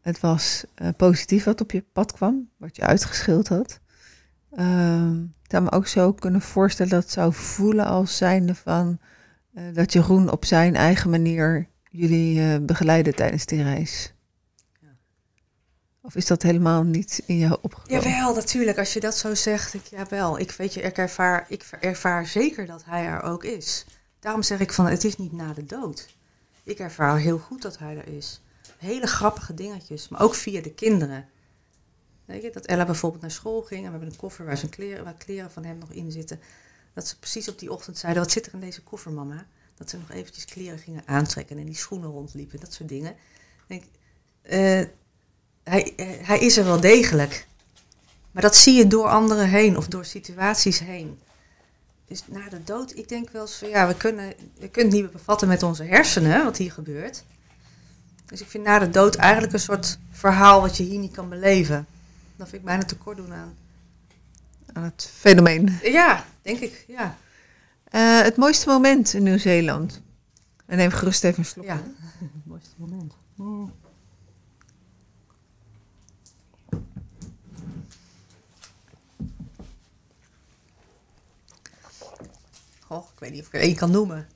Het was eh, positief wat op je pad kwam, wat je uitgeschild had. Ehm, ik zou me ook zo kunnen voorstellen dat het zou voelen als zijnde van eh, dat Jeroen op zijn eigen manier jullie eh, begeleidde tijdens die reis. Of is dat helemaal niet in jou opgekomen? Jawel, natuurlijk. Als je dat zo zegt, ik, jawel. Ik, weet je, ik, ervaar, ik ervaar zeker dat hij er ook is. Daarom zeg ik van, het is niet na de dood. Ik ervaar heel goed dat hij er is. Hele grappige dingetjes, maar ook via de kinderen. Weet je, dat Ella bijvoorbeeld naar school ging en we hebben een koffer waar zijn kleren, waar kleren van hem nog in zitten. Dat ze precies op die ochtend zeiden, wat zit er in deze koffer, mama? Dat ze nog eventjes kleren gingen aantrekken en die schoenen rondliepen, dat soort dingen. Denk, eh, hij, eh, hij is er wel degelijk. Maar dat zie je door anderen heen of door situaties heen. Dus na de dood, ik denk wel eens van ja, we kunnen, we kunnen het niet bevatten met onze hersenen wat hier gebeurt. Dus ik vind na de dood eigenlijk een soort verhaal wat je hier niet kan beleven. Dat vind ik bijna tekort doen aan. Aan het fenomeen. Ja, denk ik, ja. Eh, het mooiste moment in Nieuw-Zeeland. En neem gerust even een slok. Ja, het mooiste moment. Mm. Goh, ik weet niet of ik er één kan noemen.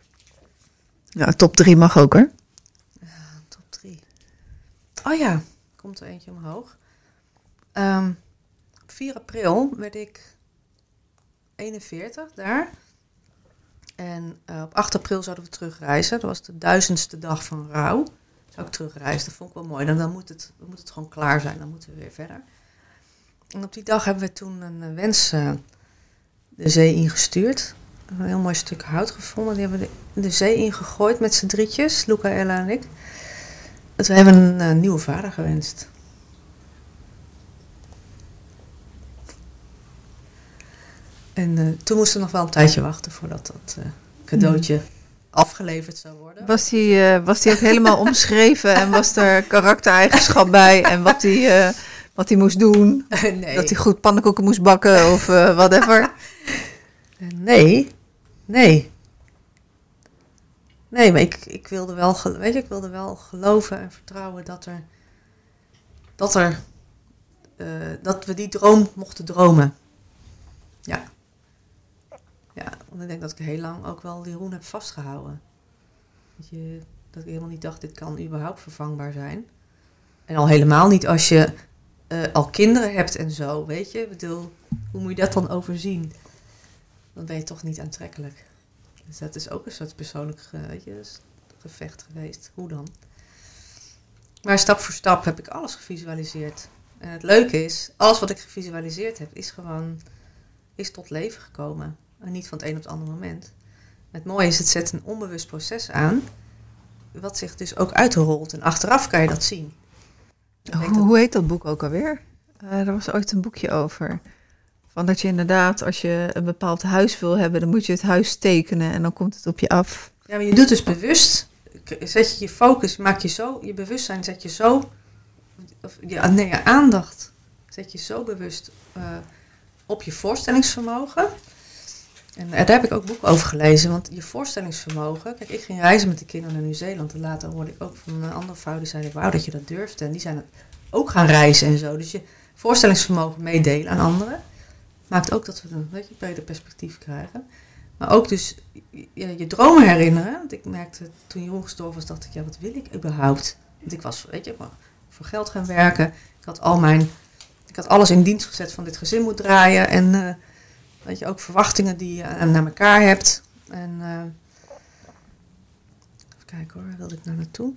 Nou, top 3 mag ook hoor. Top 3. Oh ja, komt er eentje omhoog. Ehm, op 4 april werd ik 41 daar. En eh, op 8 april zouden we terugreizen. Dat was de duizendste dag van rouw. Zou ik terugreizen. Dat vond ik wel mooi. Dan, dan, moet, het, dan moet het gewoon klaar zijn. Dan moeten we weer verder. En op die dag hebben we toen een eh, wens eh, de zee ingestuurd. Een heel mooi stuk hout gevonden. Die hebben we de, de zee ingegooid met z'n drietjes. Luca, Ella en ik. En we hebben een eh, nieuwe vader gewenst. En eh, toen moesten we nog wel een tijdje wachten voordat dat eh, cadeautje afgeleverd zou worden. Was die, was die ook helemaal omschreven en was er karaktereigenschap bij en wat hij eh, wat hij moest doen? nee. Dat hij goed pannenkoeken moest bakken of eh, whatever? nee, nee. Nee, maar ik, ik wilde wel, weet je, ik wilde wel geloven en vertrouwen dat er, dat er, eh, dat we die droom mochten dromen. Ja. Ja, want ik denk dat ik heel lang ook wel die roen heb vastgehouden. Dat, je, dat ik helemaal niet dacht, dit kan überhaupt vervangbaar zijn. En al helemaal niet als je eh, al kinderen hebt en zo, weet je. Ik bedoel, hoe moet je dat dan overzien? Dan ben je toch niet aantrekkelijk. Dus dat is ook een soort persoonlijk je, gevecht geweest. Hoe dan? Maar stap voor stap heb ik alles gevisualiseerd. En het leuke is, alles wat ik gevisualiseerd heb, is gewoon is tot leven gekomen. En niet van het een op het andere moment. Het mooie is, het zet een onbewust proces aan, wat zich dus ook uitrolt. En achteraf kan je dat zien. Hoe, dat- hoe heet dat boek ook alweer? Eh er was ooit een boekje over. Van dat je inderdaad, als je een bepaald huis wil hebben, dan moet je het huis tekenen en dan komt het op je af. Ja, maar je doet dus bewust, zet je je focus, maak je zo, je bewustzijn zet je zo, of je, nee, je aandacht zet je zo bewust eh, op je voorstellingsvermogen. En eh, daar heb ik ook boeken over gelezen, want je voorstellingsvermogen, kijk, ik ging reizen met de kinderen naar Nieuw-Zeeland en later hoorde ik ook van een andere vrouw die zei, wauw dat je dat durfde. En die zijn ook gaan reizen en zo. Dus je voorstellingsvermogen meedelen aan anderen maakt ook dat we een weet je, breder perspectief krijgen. Maar ook dus je, dromen herinneren. Want ik merkte toen Jeroen gestorven was, dacht ik, ja, wat wil ik überhaupt? Want ik was, weet je, voor geld gaan werken. Ik had al mijn, ik had alles in dienst gezet van dit gezin moet draaien. En eh, weet je, ook verwachtingen die je naar elkaar hebt. En eh, even kijken hoor, waar wilde ik nou naartoe?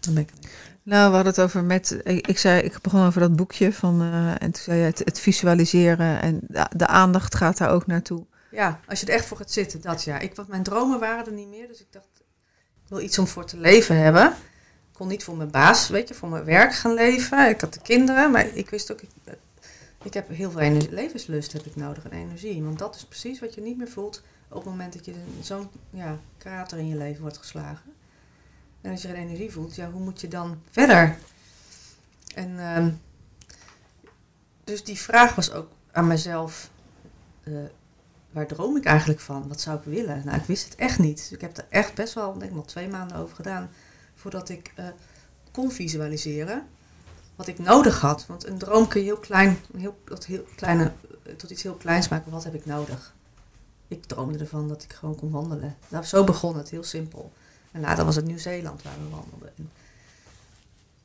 Dan ben ik Nou, we hadden het over met. Ik, zei, ik begon over dat boekje van. eh, en toen zei je het, visualiseren en de, aandacht gaat daar ook naartoe. Ja, als je er echt voor gaat zitten, dat ja. Ik, want mijn dromen waren er niet meer, dus ik dacht, ik wil iets om voor te leven hebben. Ik kon niet voor mijn baas, weet je, voor mijn werk gaan leven. Ik had de kinderen, maar ik wist ook, ik, ik heb heel veel energie, levenslust heb ik nodig en energie. Want dat is precies wat je niet meer voelt op het moment dat je zo'n ja, krater in je leven wordt geslagen. En als je geen energie voelt, ja, hoe moet je dan verder? En ehm, dus die vraag was ook aan mezelf, eh, waar droom ik eigenlijk van? Wat zou ik willen? Nou, ik wist het echt niet. Dus ik heb er echt best wel, denk ik wel twee maanden over gedaan voordat ik eh, kon visualiseren wat ik nodig had. Want een droom kun je heel klein, heel, tot, heel kleine, tot iets heel kleins maken. Wat heb ik nodig? Ik droomde ervan dat ik gewoon kon wandelen. Nou, zo begon het, heel simpel. En later was het Nieuw-Zeeland waar we wandelden. En-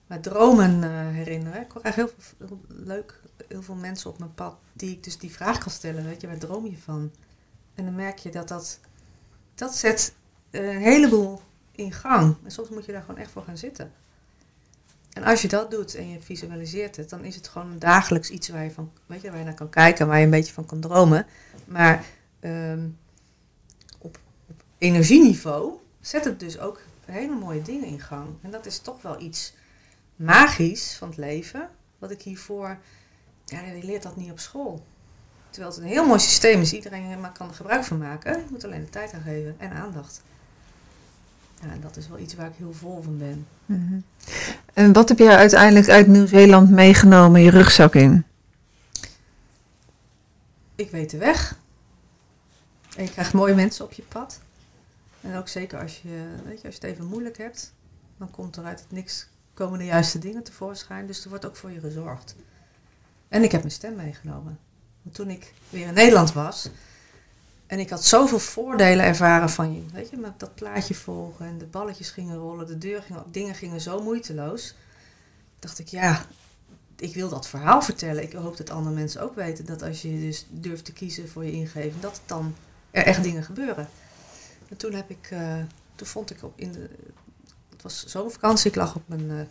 mijn dromen eh, herinneren. Ik krijg heel, veel, leuk, heel veel mensen op mijn pad die ik dus die vraag kan stellen. Weet je, waar droom je van? En dan merk je dat dat, dat zet eh, een heleboel in gang. En soms moet je daar gewoon echt voor gaan zitten. En als je dat doet en je visualiseert het, dan is het gewoon dagelijks iets waar je, van, weet je, waar je naar kan kijken, waar je een beetje van kan dromen. Maar ehm, op, op energieniveau zet het dus ook hele mooie dingen in gang. En dat is toch wel iets magisch van het leven, wat ik hiervoor, ja, je leert dat niet op school. Terwijl het een heel mooi systeem is, iedereen maar kan er gebruik van maken. Je moet alleen de tijd aan geven en aandacht. Ja, en dat is wel iets waar ik heel vol van ben. Mhm. En wat heb jij uiteindelijk uit Nieuw-Zeeland meegenomen in je rugzak in? Ik weet de weg. En je krijgt mooie mensen op je pad. En ook zeker als je, weet je, als je het even moeilijk hebt, dan komt er uit het niks komen de juiste dingen tevoorschijn. Dus er wordt ook voor je gezorgd. En ik heb mijn stem meegenomen. Want toen ik weer in Nederland was en ik had zoveel voordelen ervaren van weet je, met dat plaatje volgen en de balletjes gingen rollen, de deur ging dingen gingen zo moeiteloos. Dacht ik, ja, ik wil dat verhaal vertellen. Ik hoop dat andere mensen ook weten dat als je dus durft te kiezen voor je ingeving, dat dan er echt dingen gebeuren. En toen heb ik, uh, toen vond ik op in de, het was zomervakantie, ik lag op mijn uh,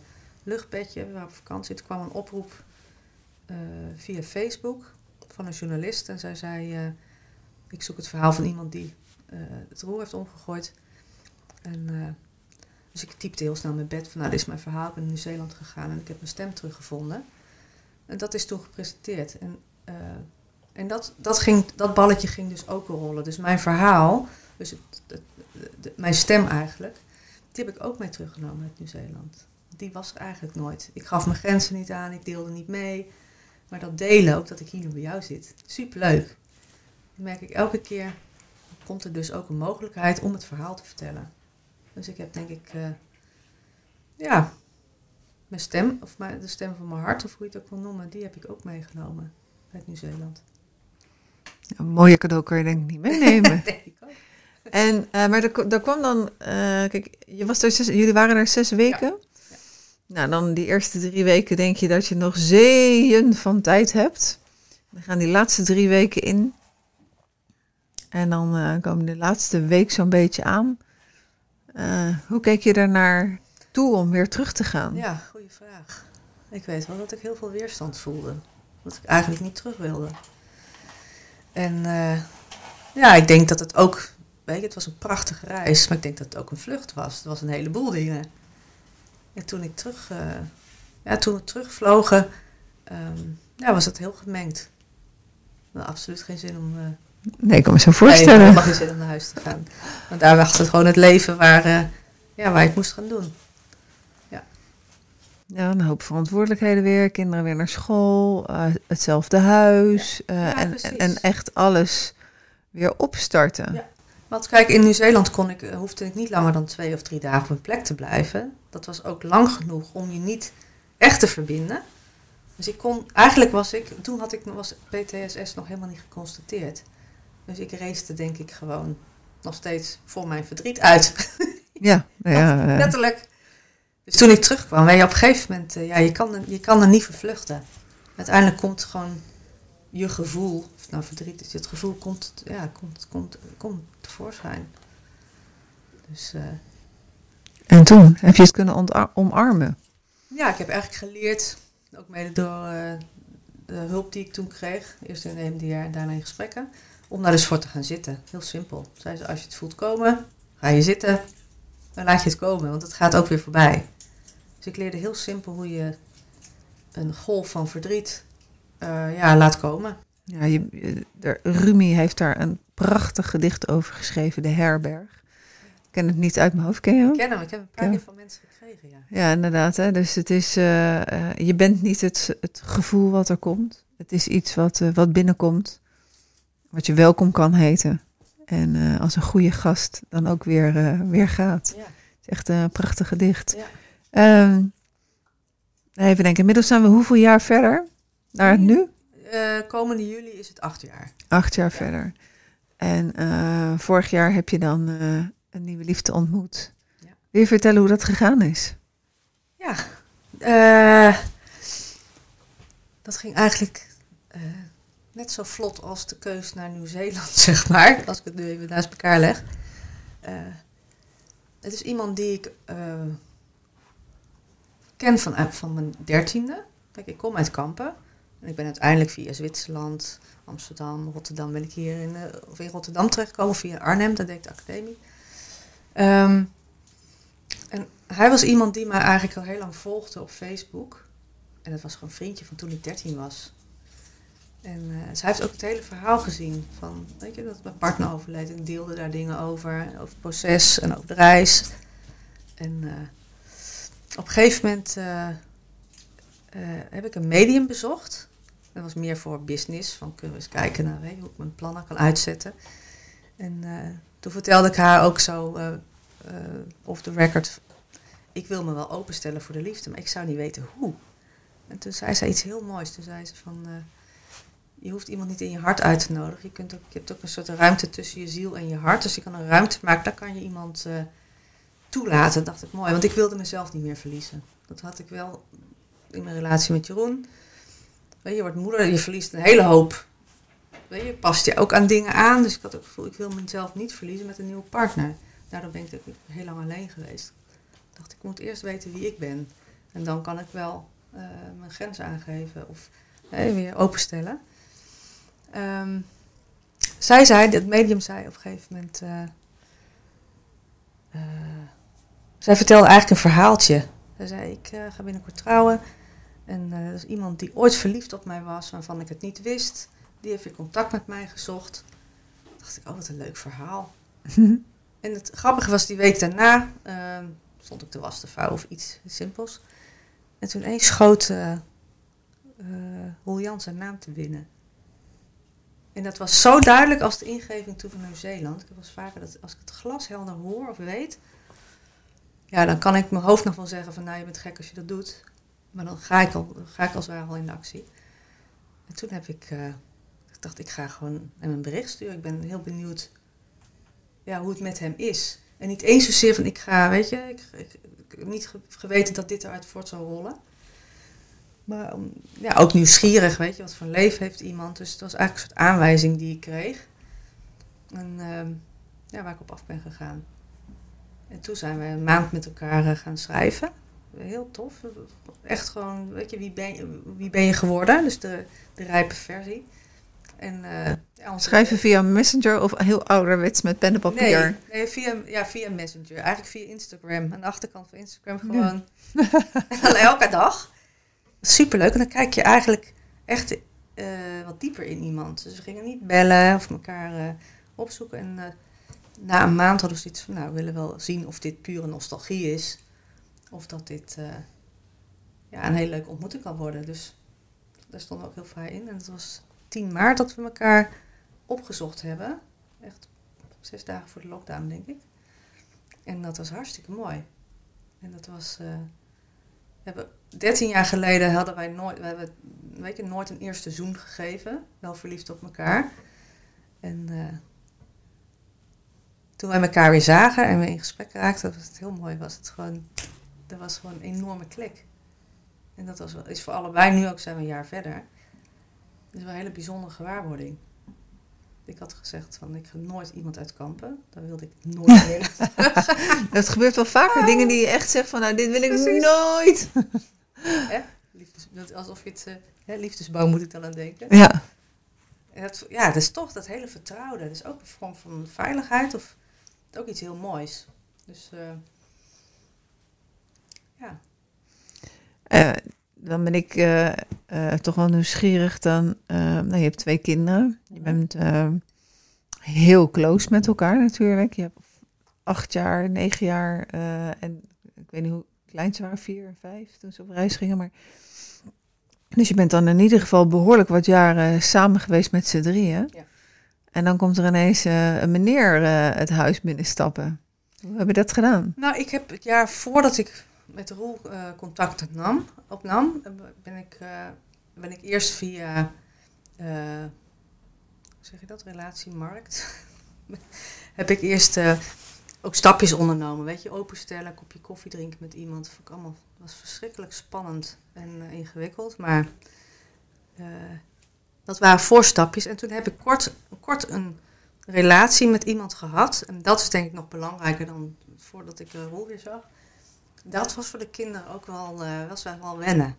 luchtbedje, we waren op vakantie. Toen kwam een oproep uh, via Facebook van een journalist en zij zei, ik zoek het verhaal van iemand die het roer heeft omgegooid. En, dus ik typte heel snel mijn bed van, nou dit is mijn verhaal, ik ben naar Nieuw-Zeeland gegaan en ik heb mijn stem teruggevonden. En dat is toen gepresenteerd. En, en dat, dat, ging, dat balletje ging dus ook rollen. Dus mijn verhaal, dus het, mijn stem eigenlijk, die heb ik ook mee teruggenomen uit Nieuw-Zeeland. Die was er eigenlijk nooit. Ik gaf mijn grenzen niet aan, ik deelde niet mee. Maar dat delen, ook dat ik hier nu bij jou zit, superleuk. Dan merk ik elke keer, komt er dus ook een mogelijkheid om het verhaal te vertellen. Dus ik heb denk ik, uh, ja, mijn stem, of mijn, de stem van mijn hart, of hoe je het ook wil noemen, die heb ik ook meegenomen uit Nieuw-Zeeland. Een mooie cadeau kan je denk ik niet meenemen. denk ik ook. En, uh, maar daar kwam dan, uh, kijk, je was er zes, jullie waren er zes weken. Ja. Ja. Nou, dan die eerste drie weken denk je dat je nog zeeën van tijd hebt. Dan gaan die laatste drie weken in. En dan uh, komen de laatste week zo'n beetje aan. hoe keek je daar naar toe om weer terug te gaan? Ja, goede vraag. Ik weet wel dat ik heel veel weerstand voelde. Dat ik eigenlijk niet terug wilde. En ja, ik denk dat het ook Weet je, het was een prachtige reis, maar ik denk dat het ook een vlucht was. Het was een heleboel dingen. En toen ik terug, uh, ja, toen we terugvlogen, um, ja, was het heel gemengd. Nou, absoluut geen zin om. Uh, nee, ik kan me zo voorstellen. Nee, helemaal geen zin om naar huis te gaan. Want daar wachtte gewoon het leven waar, uh, ja, waar ik moest gaan doen. Ja. Ja, een hoop verantwoordelijkheden weer, kinderen weer naar school, hetzelfde huis ja. Ja, en, en, en, echt alles weer opstarten. Ja. Want kijk, in Nieuw-Zeeland kon ik, eh, hoefde ik niet langer dan twee of drie dagen op een plek te blijven. Dat was ook lang genoeg om je niet echt te verbinden. Dus ik kon, eigenlijk was ik, toen had ik, was PTSS nog helemaal niet geconstateerd. Dus ik race denk ik gewoon nog steeds voor mijn verdriet uit. Ja, ja, ja. letterlijk. Dus toen ik terugkwam, weet je, op een gegeven moment, uh, ja, je kan, je kan er niet vervluchten. Uiteindelijk komt gewoon je gevoel, of nou verdriet is, het gevoel komt, ja, komt, komt, komt tevoorschijn. Dus, uh, en toen heb je het kunnen omarmen? Ja, ik heb eigenlijk geleerd, ook mede door uh, de hulp die ik toen kreeg, eerst in de MDR en daarna in gesprekken, om daar dus voor te gaan zitten. Heel simpel. Zei ze, als je het voelt komen, ga je zitten, dan laat je het komen, want het gaat ook weer voorbij. Dus ik leerde heel simpel hoe je een golf van verdriet uh, ja, laat komen. Ja, je, de, Rumi heeft daar een prachtig gedicht over geschreven, De Herberg. Ik ken het niet uit mijn hoofd, ken je hem? Ik ken hem, ik heb een paar keer van mensen gekregen, ja. Ja, inderdaad. Hè? Dus het is, uh, uh, je bent niet het, het gevoel wat er komt. Het is iets wat, wat binnenkomt, wat je welkom kan heten. En als een goede gast dan ook weer, weer gaat. Ja. Het is echt een prachtig gedicht. Ja. Um, even denken, inmiddels zijn we hoeveel jaar verder? Naar het nu? Uh, komende juli is het acht jaar. Acht jaar ja. verder. En uh, vorig jaar heb je dan uh, een nieuwe liefde ontmoet. Ja. Wil je vertellen hoe dat gegaan is? Ja, Eh, dat ging eigenlijk eh, net zo vlot als de keus naar Nieuw-Zeeland, zeg maar. Als ik het nu even naast elkaar leg. Eh, het is iemand die ik eh, ken van, van mijn dertiende. Kijk, ik kom uit Kampen. En ik ben uiteindelijk via Zwitserland, Amsterdam, Rotterdam ben ik hier in, eh, of in Rotterdam terechtgekomen. Via Arnhem, daar deed de academie. Ehm, en hij was iemand die mij eigenlijk al heel lang volgde op Facebook. En dat was gewoon een vriendje van toen ik 13 was. En dus hij heeft ook het hele verhaal gezien. Van, weet je, dat mijn partner overleed. En deelde daar dingen over. Over het proces en over de reis. En eh, op een gegeven moment heb ik een medium bezocht. Dat was meer voor business. Van kunnen we eens kijken naar hoe ik mijn plannen kan uitzetten. En eh, toen vertelde ik haar ook zo eh eh, off the record. Ik wil me wel openstellen voor de liefde, maar ik zou niet weten hoe. En toen zei ze iets heel moois. Toen zei ze van, je hoeft iemand niet in je hart uit te nodigen. Je, kunt ook, je hebt ook een soort ruimte tussen je ziel en je hart. Dus je kan een ruimte maken, daar kan je iemand toelaten. Dat dacht ik mooi, want ik wilde mezelf niet meer verliezen. Dat had ik wel in mijn relatie met Jeroen. Weet je, wordt moeder, je verliest een hele hoop. Weet je, past je ook aan dingen aan. Dus ik had ook het gevoel, ik wil mezelf niet verliezen met een nieuwe partner. Daardoor ben ik heel lang alleen geweest. Ik dacht, ik moet eerst weten wie ik ben. En dan kan ik wel eh, mijn grenzen aangeven of hè, weer openstellen. Ehm, zij zei, het medium zei op een gegeven moment... eh, eh, zij vertelde eigenlijk een verhaaltje. Zij zei, ik eh, ga binnenkort trouwen. En eh is iemand die ooit verliefd op mij was, waarvan ik het niet wist. Die heeft weer contact met mij gezocht. Toen dacht ik, oh, wat een leuk verhaal. En het grappige was, die week daarna ehm, stond ik te was te vouwen of iets simpels. En toen eens schoot Jan zijn naam te binnen. En dat was zo duidelijk als de ingeving toe van Nieuw-Zeeland. Ik eens vaker dat als ik het glashelder hoor of weet, ja, dan kan ik mijn hoofd nog wel zeggen van nou, je bent gek als je dat doet. Maar dan ga ik al, ga ik als het ware al in actie. En toen heb ik, eh, ik dacht, ik ga gewoon hem een bericht sturen. Ik ben heel benieuwd ja, hoe het met hem is. En niet eens zozeer van ik ga, weet je, ik, heb niet ge- geweten dat dit eruit voort zou rollen. Maar om, ja, ook nieuwsgierig, weet je, wat voor leven heeft iemand. Dus het was eigenlijk een soort aanwijzing die ik kreeg. En ehm, ja, waar ik op af ben gegaan. En toen zijn we een maand met elkaar eh, gaan schrijven. Heel tof. Echt gewoon, weet je, wie ben je, wie ben je geworden? Dus de, de rijpe versie. En, ja, onze- Schrijven via Messenger of heel ouderwets met pen en papier? Nee, nee via, ja, via Messenger. Eigenlijk via Instagram. Aan de achterkant van Instagram gewoon. Dan elke dag. Superleuk. En dan kijk je eigenlijk echt eh, wat dieper in iemand. Dus we gingen niet bellen of elkaar eh, opzoeken. En na een maand hadden we zoiets van... Nou, we willen wel zien of dit pure nostalgie is. Of dat dit eh, ja, een hele leuke ontmoeting kan worden. Dus daar stonden we ook heel vrij in. En het was 10 maart dat we elkaar opgezocht hebben. Echt zes dagen voor de lockdown, denk ik. En dat was hartstikke mooi. En dat was. we hebben, 13 jaar geleden hadden wij nooit, we hebben, weet je, nooit een eerste zoen gegeven. Wel verliefd op elkaar. En eh, toen wij elkaar weer zagen en we in gesprek raakten, dat was het heel mooi. Was het gewoon, er was gewoon een enorme klik. En dat was, is voor allebei, nu ook zijn we een jaar verder. Dat is wel een hele bijzondere gewaarwording. Ik had gezegd van ik ga nooit iemand uit kampen. Daar wilde ik nooit meer. Dat gebeurt wel vaker. Dingen die je echt zegt van, nou, dit wil ik Precies. nooit. Hè? Liefdes, dat- alsof je het, eh, hè, liefdesbouw moet ik dan aan denken. Ja. En dat, ja, dat is toch dat hele vertrouwde. Dat is ook een vorm van veiligheid of ook iets heel moois. Dus eh, ja, Eh, dan ben ik eh, eh, toch wel nieuwsgierig. Dan, nou, je hebt twee kinderen. Je bent heel close met elkaar natuurlijk. Je hebt acht jaar, negen jaar en ik weet niet hoe klein ze waren, vier en vijf toen ze op reis gingen. Maar... Dus je bent dan in ieder geval behoorlijk wat jaren samen geweest met z'n drieën. Ja. En dan komt er ineens een meneer het huis binnenstappen. Hoe heb je dat gedaan? Nou, ik heb het jaar voordat ik met Roel eh, contact nam, opnam, ben ik, eh, ben ik eerst via, eh, hoe zeg je dat, relatiemarkt, heb ik eerst eh, ook stapjes ondernomen. Weet je, openstellen, kopje koffie drinken met iemand. Vond ik allemaal, was verschrikkelijk spannend en ingewikkeld. Maar dat waren voorstapjes. En toen heb ik kort, kort een relatie met iemand gehad. En dat is denk ik nog belangrijker dan voordat ik rol weer zag. Dat was voor de kinderen ook wel, eh, was wel wennen.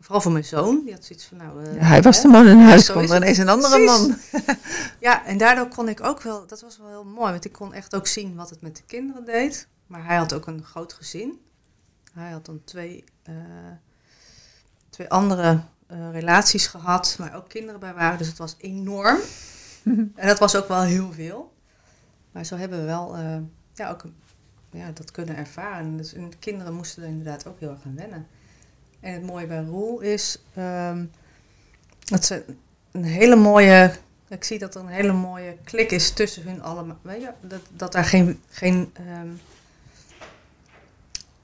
Vooral voor mijn zoon. Die had zoiets van, nou... eh, Ja, hij was hè? de man in huis, zo kwam er ineens een andere Precies. man. Ja, en daardoor kon ik ook wel, dat was wel heel mooi, want ik kon echt ook zien wat het met de kinderen deed. Maar hij had ook een groot gezin. Hij had dan twee, eh, twee andere relaties gehad, waar ook kinderen bij waren. Dus het was enorm. En dat was ook wel heel veel. Maar zo hebben we wel ja, ook een- ja, dat kunnen ervaren. Dus, en de kinderen moesten er inderdaad ook heel erg aan wennen. En het mooie bij Roel is ehm, dat ze een hele mooie. Ik zie dat er een hele mooie klik is tussen hun allemaal. Weet je, dat, dat daar geen. geen ehm,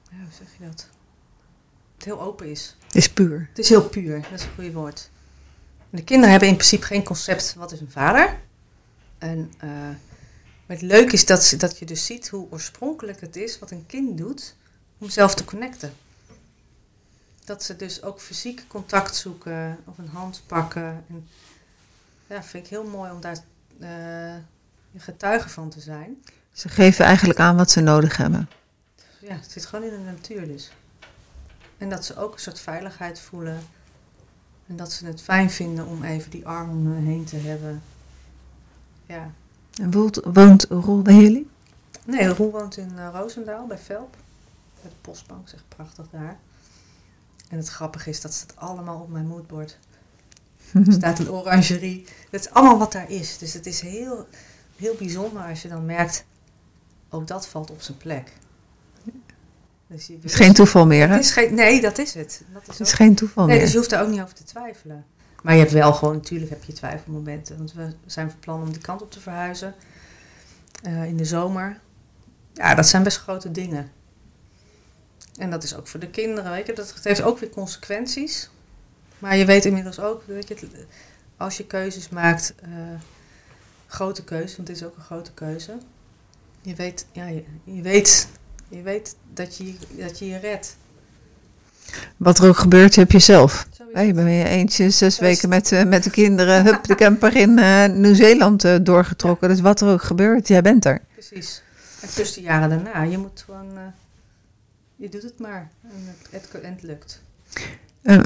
ja, hoe zeg je dat? Het heel open is. Is puur. Het is heel puur, dat is een goede woord. En de kinderen hebben in principe geen concept wat is een vader. En eh, maar het leuke is dat, dat je dus ziet hoe oorspronkelijk het is wat een kind doet om zelf te connecten. Dat ze dus ook fysiek contact zoeken of een hand pakken. En, ja, vind ik heel mooi om daar eh getuige van te zijn. Ze geven eigenlijk aan wat ze nodig hebben. Ja, het zit gewoon in de natuur dus. En dat ze ook een soort veiligheid voelen. En dat ze het fijn vinden om even die arm om heen te hebben. Ja. En woont, woont Roel bij jullie? Nee, Roel woont in eh, Roosendaal bij Velp. Bij de postbank, zeg prachtig daar. En het grappige is, dat staat allemaal op mijn moodboard. Er staat een orangerie. Dat is allemaal wat daar is. Dus het is heel, heel bijzonder als je dan merkt, ook dat valt op zijn plek. Dus je Het is geen toeval meer, hè? Het is geen, nee, dat is het. Dat is Het is ook- geen toeval nee, meer. dus je hoeft daar ook niet over te twijfelen. Maar je hebt wel gewoon, natuurlijk heb je twijfelmomenten. Want we zijn van plan om die kant op te verhuizen. eh, in de zomer. Ja, dat zijn best grote dingen. En dat is ook voor de kinderen, weet je. Dat heeft ook weer consequenties. Maar je weet inmiddels ook, weet je, als je keuzes maakt, eh, grote keuzes, want dit is ook een grote keuze. Je weet, ja, je, je weet, je weet dat je dat je, je redt. Wat er ook gebeurt, heb je zelf. Is Hey, je eentje zes Juist. weken met, eh, met de kinderen, hup, de camper in eh, Nieuw-Zeeland eh, doorgetrokken. Dus wat er ook gebeurt, jij bent er. Precies. En tussen de jaren daarna, je moet gewoon, je doet het maar. En het, het, het lukt. Eh,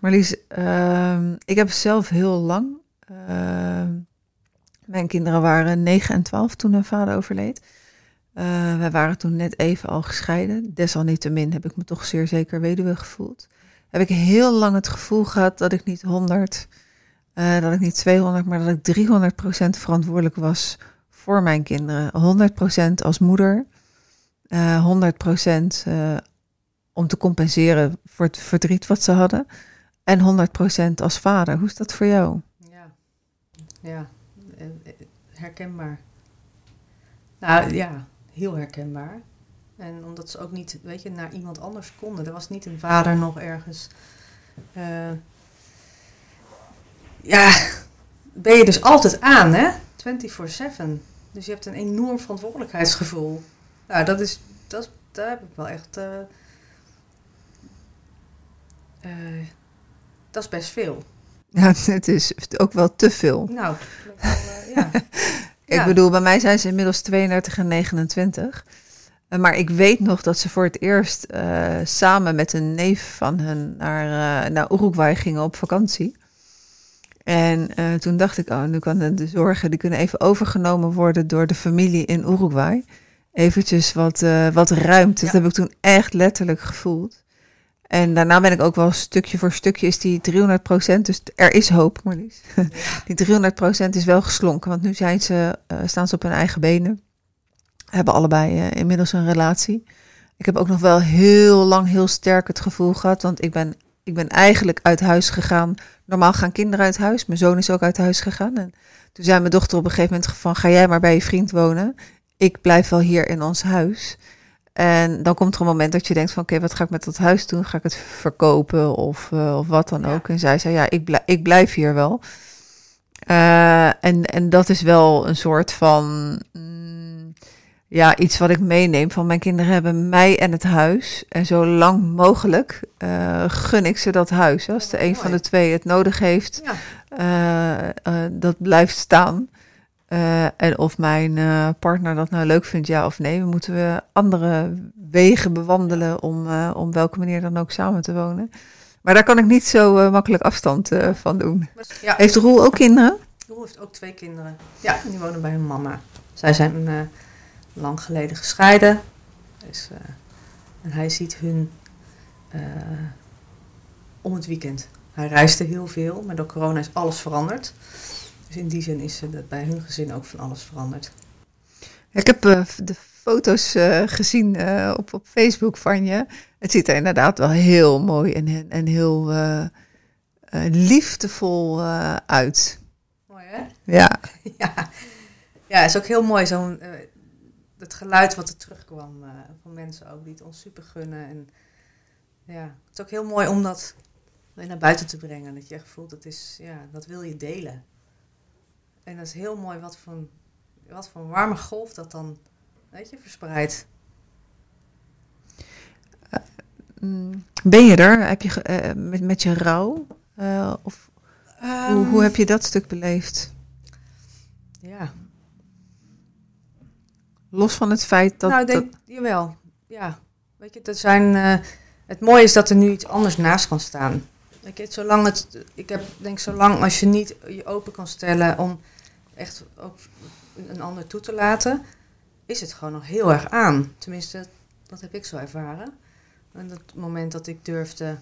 Marlies, ehm, ik heb zelf heel lang. ehm, mijn kinderen waren 9 en 12 toen hun vader overleed. Wij waren toen net even al gescheiden. Desalniettemin heb ik me toch zeer zeker weduwe gevoeld. Heb ik heel lang het gevoel gehad dat ik niet 100, eh, dat ik niet 200, maar dat ik 300% verantwoordelijk was voor mijn kinderen. 100% als moeder, eh 100% eh, om te compenseren voor het verdriet wat ze hadden. En 100% als vader. Hoe is dat voor jou? Ja, ja. eh, eh, herkenbaar. Nou ja, heel herkenbaar. En omdat ze ook niet, weet je, naar iemand anders konden. Er was niet een vader nog ergens. eh, ja, ben je dus altijd aan, hè? 24-7. Dus je hebt een enorm verantwoordelijkheidsgevoel. Nou, dat is, dat, daar heb ik wel echt. eh, eh, dat is best veel. Ja, het is ook wel te veel. Nou, wel, ja. Ik Ja. bedoel, bij mij zijn ze inmiddels 32 en 29. Eh, Maar ik weet nog dat ze voor het eerst eh, samen met een neef van hen naar, eh, naar Uruguay gingen op vakantie. En toen dacht ik, oh, nu kan de, zorgen, die kunnen even overgenomen worden door de familie in Uruguay. Eventjes wat, wat ruimte. Dat heb ik toen echt letterlijk gevoeld. En daarna ben ik ook wel stukje voor stukje is die 300% Dus er is hoop, Marlies. Die 300% is wel geslonken, want nu zijn ze, staan ze op hun eigen benen. Hebben allebei eh, inmiddels een relatie. Ik heb ook nog wel heel lang heel sterk het gevoel gehad, want ik ben, ik ben eigenlijk uit huis gegaan. Normaal gaan kinderen uit huis. Mijn zoon is ook uit huis gegaan. En toen zei mijn dochter op een gegeven moment van, ga jij maar bij je vriend wonen. Ik blijf wel hier in ons huis. En dan komt er een moment dat je denkt van, oké, wat ga ik met dat huis doen? Ga ik het verkopen of, eh, of wat dan Ja. ook? En zij zei, ja, ik, blij- ik blijf hier wel. Eh, en, en dat is wel een soort van. Ja, iets wat ik meeneem van mijn kinderen hebben mij en het huis. En zo lang mogelijk eh, gun ik ze dat huis. Als de een van de twee het nodig heeft, Ja. eh, eh, dat blijft staan. En of mijn partner dat nou leuk vindt, ja of nee. We moeten we andere wegen bewandelen om, om welke manier dan ook samen te wonen. Maar daar kan ik niet zo makkelijk afstand van doen. Ja, Heeft Roel ook kinderen? Roel heeft ook twee kinderen. Ja, die wonen bij hun mama. Zij zijn lang geleden gescheiden. Dus, eh, en hij ziet hun eh, om het weekend. Hij reisde heel veel, maar door corona is alles veranderd. Dus in die zin is er dat bij hun gezin ook van alles veranderd. Ik heb eh, de foto's eh, gezien eh, op, op Facebook van je. Het ziet er inderdaad wel heel mooi en, en heel eh, eh, liefdevol eh, uit. Mooi hè? Ja, ja. ja, het is ook heel mooi. Zo'n, eh, het geluid wat er terugkwam eh, van mensen ook, die het ons super gunnen. En ja, het is ook heel mooi om dat weer naar buiten te brengen. Dat je echt voelt, dat, is, ja, dat wil je delen. En dat is heel mooi wat voor, wat voor warme golf dat dan, weet je, verspreidt. Mm, ben je er? Heb je eh, met, met je rouw? Eh, of hoe, hoe heb je dat stuk beleefd? Ja, Los van het feit dat... nou, ik denk, dat- jawel. Ja, weet je, er zijn, eh, het mooie is dat er nu iets anders naast kan staan. Weet je, zolang het, ik heb, denk zolang als je niet je open kan stellen om echt ook een, een ander toe te laten, is het gewoon nog heel erg aan. Tenminste, dat heb ik zo ervaren. En het moment dat ik durfde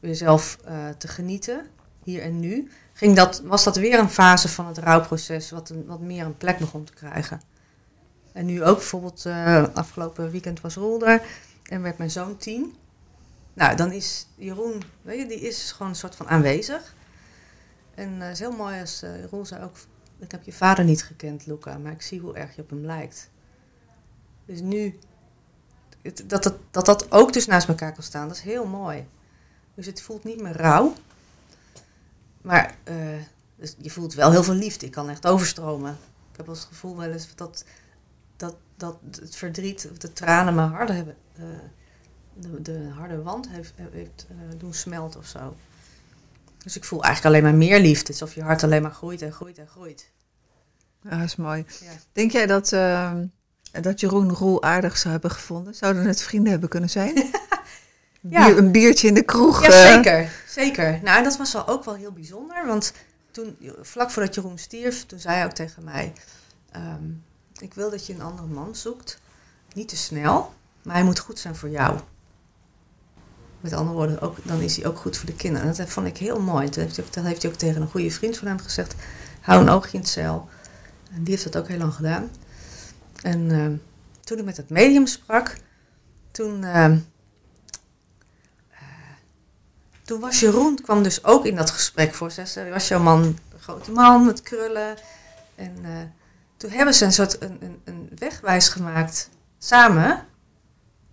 weer zelf eh, te genieten, hier en nu, ging dat, was dat weer een fase van het rouwproces wat, een, wat meer een plek begon te krijgen. En nu ook bijvoorbeeld, eh, afgelopen weekend was Roel er en werd mijn zoon tien. Nou, dan is Jeroen, weet je, die is gewoon een soort van aanwezig. En eh, het is heel mooi als eh Jeroen zei ook, ik heb je vader niet gekend, Luca, maar ik zie hoe erg je op hem lijkt. Dus nu, dat, dat, dat dat ook dus naast elkaar kan staan, dat is heel mooi. Dus het voelt niet meer rauw. Maar eh, dus je voelt wel heel veel liefde. Ik kan echt overstromen. Ik heb eens het gevoel wel eens dat, dat, het verdriet, of de tranen me harder hebben, eh, de, de harde wand heeft, heeft eh, doen smelten of zo. Dus ik voel eigenlijk alleen maar meer liefde. Alsof je hart alleen maar groeit en groeit en groeit. Ja, dat is mooi. Ja. Denk jij dat, eh, dat Jeroen Roel aardig zou hebben gevonden? Zouden het vrienden hebben kunnen zijn? Ja. Bier- een biertje in de kroeg. Ja, eh, zeker. Zeker. Nou, en dat was wel ook wel heel bijzonder. Want toen, vlak voordat Jeroen stierf, toen zei hij ook tegen mij... ehm, ik wil dat je een andere man zoekt. Niet te snel, maar hij moet goed zijn voor jou. Met andere woorden, ook, dan is hij ook goed voor de kinderen. En dat vond ik heel mooi. Toen heeft hij, ook- dat heeft hij ook tegen een goede vriend van hem gezegd. Hou een oogje in het zeil. En die heeft dat ook heel lang gedaan. En ehm, toen ik met het medium sprak, toen... ehm, toen was Jeroen, kwam dus ook in dat gesprek voor. Ze was jouw man een grote man met krullen? En eh, toen hebben ze een soort een, een, een wegwijs gemaakt samen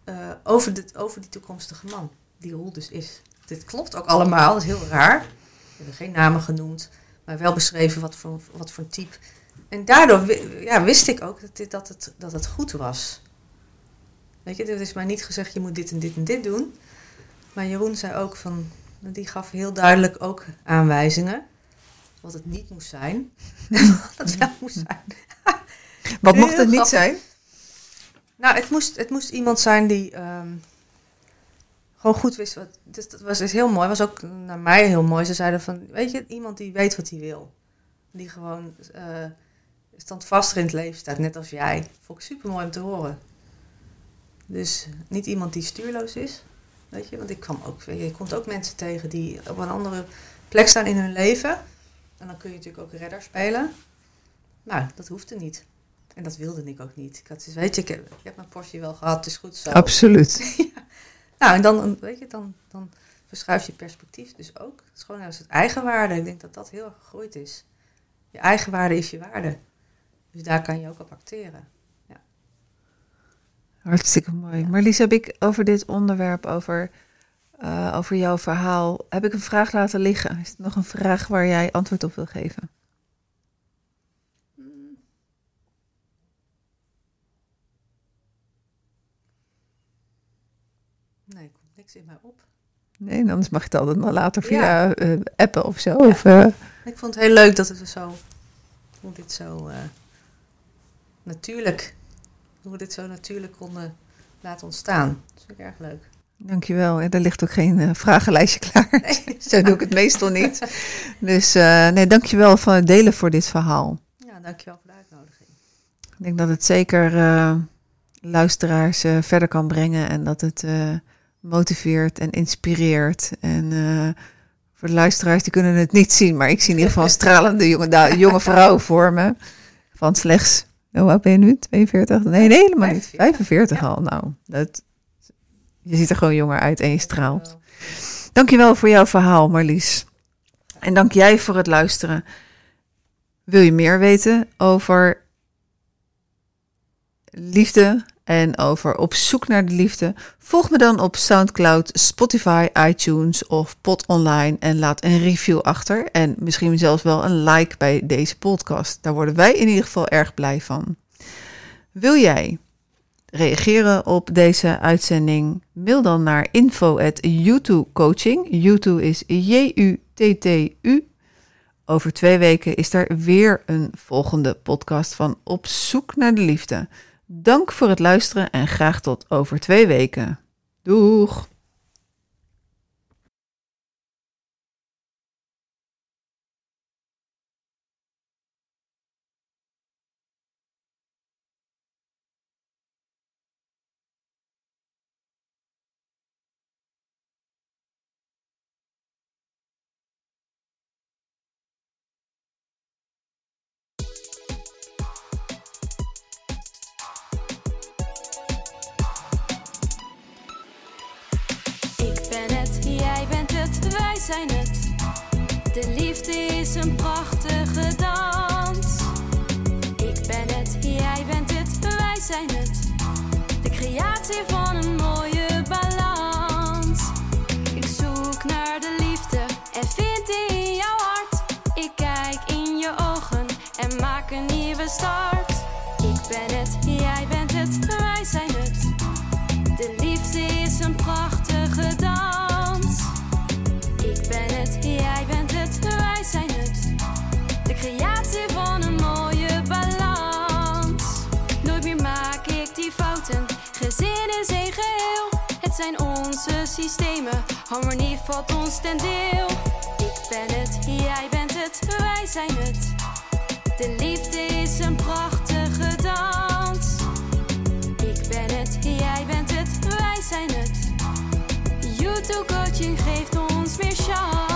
eh, over, dit, over die toekomstige man. Die Roel dus is. Dit klopt ook allemaal, dat is heel raar. We hebben geen namen genoemd, maar wel beschreven wat voor, wat voor type. En daardoor ja, wist ik ook dat, dit, dat, het, dat het goed was. Weet je, er is maar niet gezegd, je moet dit en dit en dit doen. Maar Jeroen zei ook van, die gaf heel duidelijk ook aanwijzingen. Wat het niet moest zijn. en wat het wel moest zijn. Wat mocht het niet grappig. zijn? Nou, het moest, het moest iemand zijn die ehm, gewoon goed wist. Wat, dus dat was is heel mooi. was ook naar mij heel mooi. Ze zeiden van, weet je, iemand die weet wat hij wil. Die gewoon eh standvastig in het leven staat, net als jij. Vond ik super mooi om te horen. Dus niet iemand die stuurloos is. Weet je, want ik kwam ook, je, komt ook mensen tegen die op een andere plek staan in hun leven. En dan kun je natuurlijk ook redder spelen. Nou, dat hoefde niet. En dat wilde ik ook niet. Ik had dus, weet je, ik heb, ik heb mijn portie wel gehad, het is goed zo. Absoluut. Nou, en dan, weet je, dan, dan verschuift je perspectief dus ook. Het is gewoon nou, het eigenwaarde. Ik denk dat dat heel erg gegroeid is. Je eigenwaarde is je waarde. Dus daar kan je ook op acteren. Hartstikke mooi. Marlies, heb ik over dit onderwerp, over, eh, over jouw verhaal, heb ik een vraag laten liggen? Is er nog een vraag waar jij antwoord op wil geven? Nee, er komt niks in mij op. Nee, anders mag je het altijd maar later via Ja. eh, appen of zo. Of, eh, Ik vond het heel leuk dat het zo, hoe dit zo eh, natuurlijk, hoe we dit zo natuurlijk konden laten ontstaan. Dat vind ik erg leuk. dankjewel. Ja, er ligt ook geen vragenlijstje klaar. Nee. zo doe ik het meestal niet. Dus eh nee, dankjewel voor het delen voor dit verhaal. Ja, dankjewel voor de uitnodiging. Ik denk dat het zeker luisteraars verder kan brengen en dat het motiveert en inspireert. En eh, voor de luisteraars, die kunnen het niet zien, maar ik zie in ieder geval een stralende jonge, jonge vrouw voor me. Van slechts, hoe oud ben je nu? 42? Nee, nee helemaal niet. 45. 45 al. Nou, dat, je ziet er gewoon jonger uit en je straalt. Dankjewel voor jouw verhaal, Marlies. En dank jij voor het luisteren. Wil je meer weten over liefde en over op zoek naar de liefde? Volg me dan op SoundCloud, Spotify, iTunes of Pod Online en laat een review achter. En misschien zelfs wel een like bij deze podcast. Daar worden wij in ieder geval erg blij van. Wil jij reageren op deze uitzending? Mail dan naar info at coaching. YouTube is J-U-T-T-U. Over twee weken is er weer een volgende podcast van Op zoek naar de liefde. Dank voor het luisteren en graag tot over twee weken. Doeg! Liefde is een prachtige dans. Ik ben het, jij bent het, wij zijn het. De creatie van een mooie balans. Ik zoek naar de liefde en vind die in jouw hart. Ik kijk in je ogen en maak een nieuwe start. zijn onze systemen. Harmonie valt ons ten deel. Ik ben het, jij bent het, wij zijn het. De liefde is een prachtige dans. Ik ben het, jij bent het, wij zijn het. YouTube coaching geeft ons meer chance.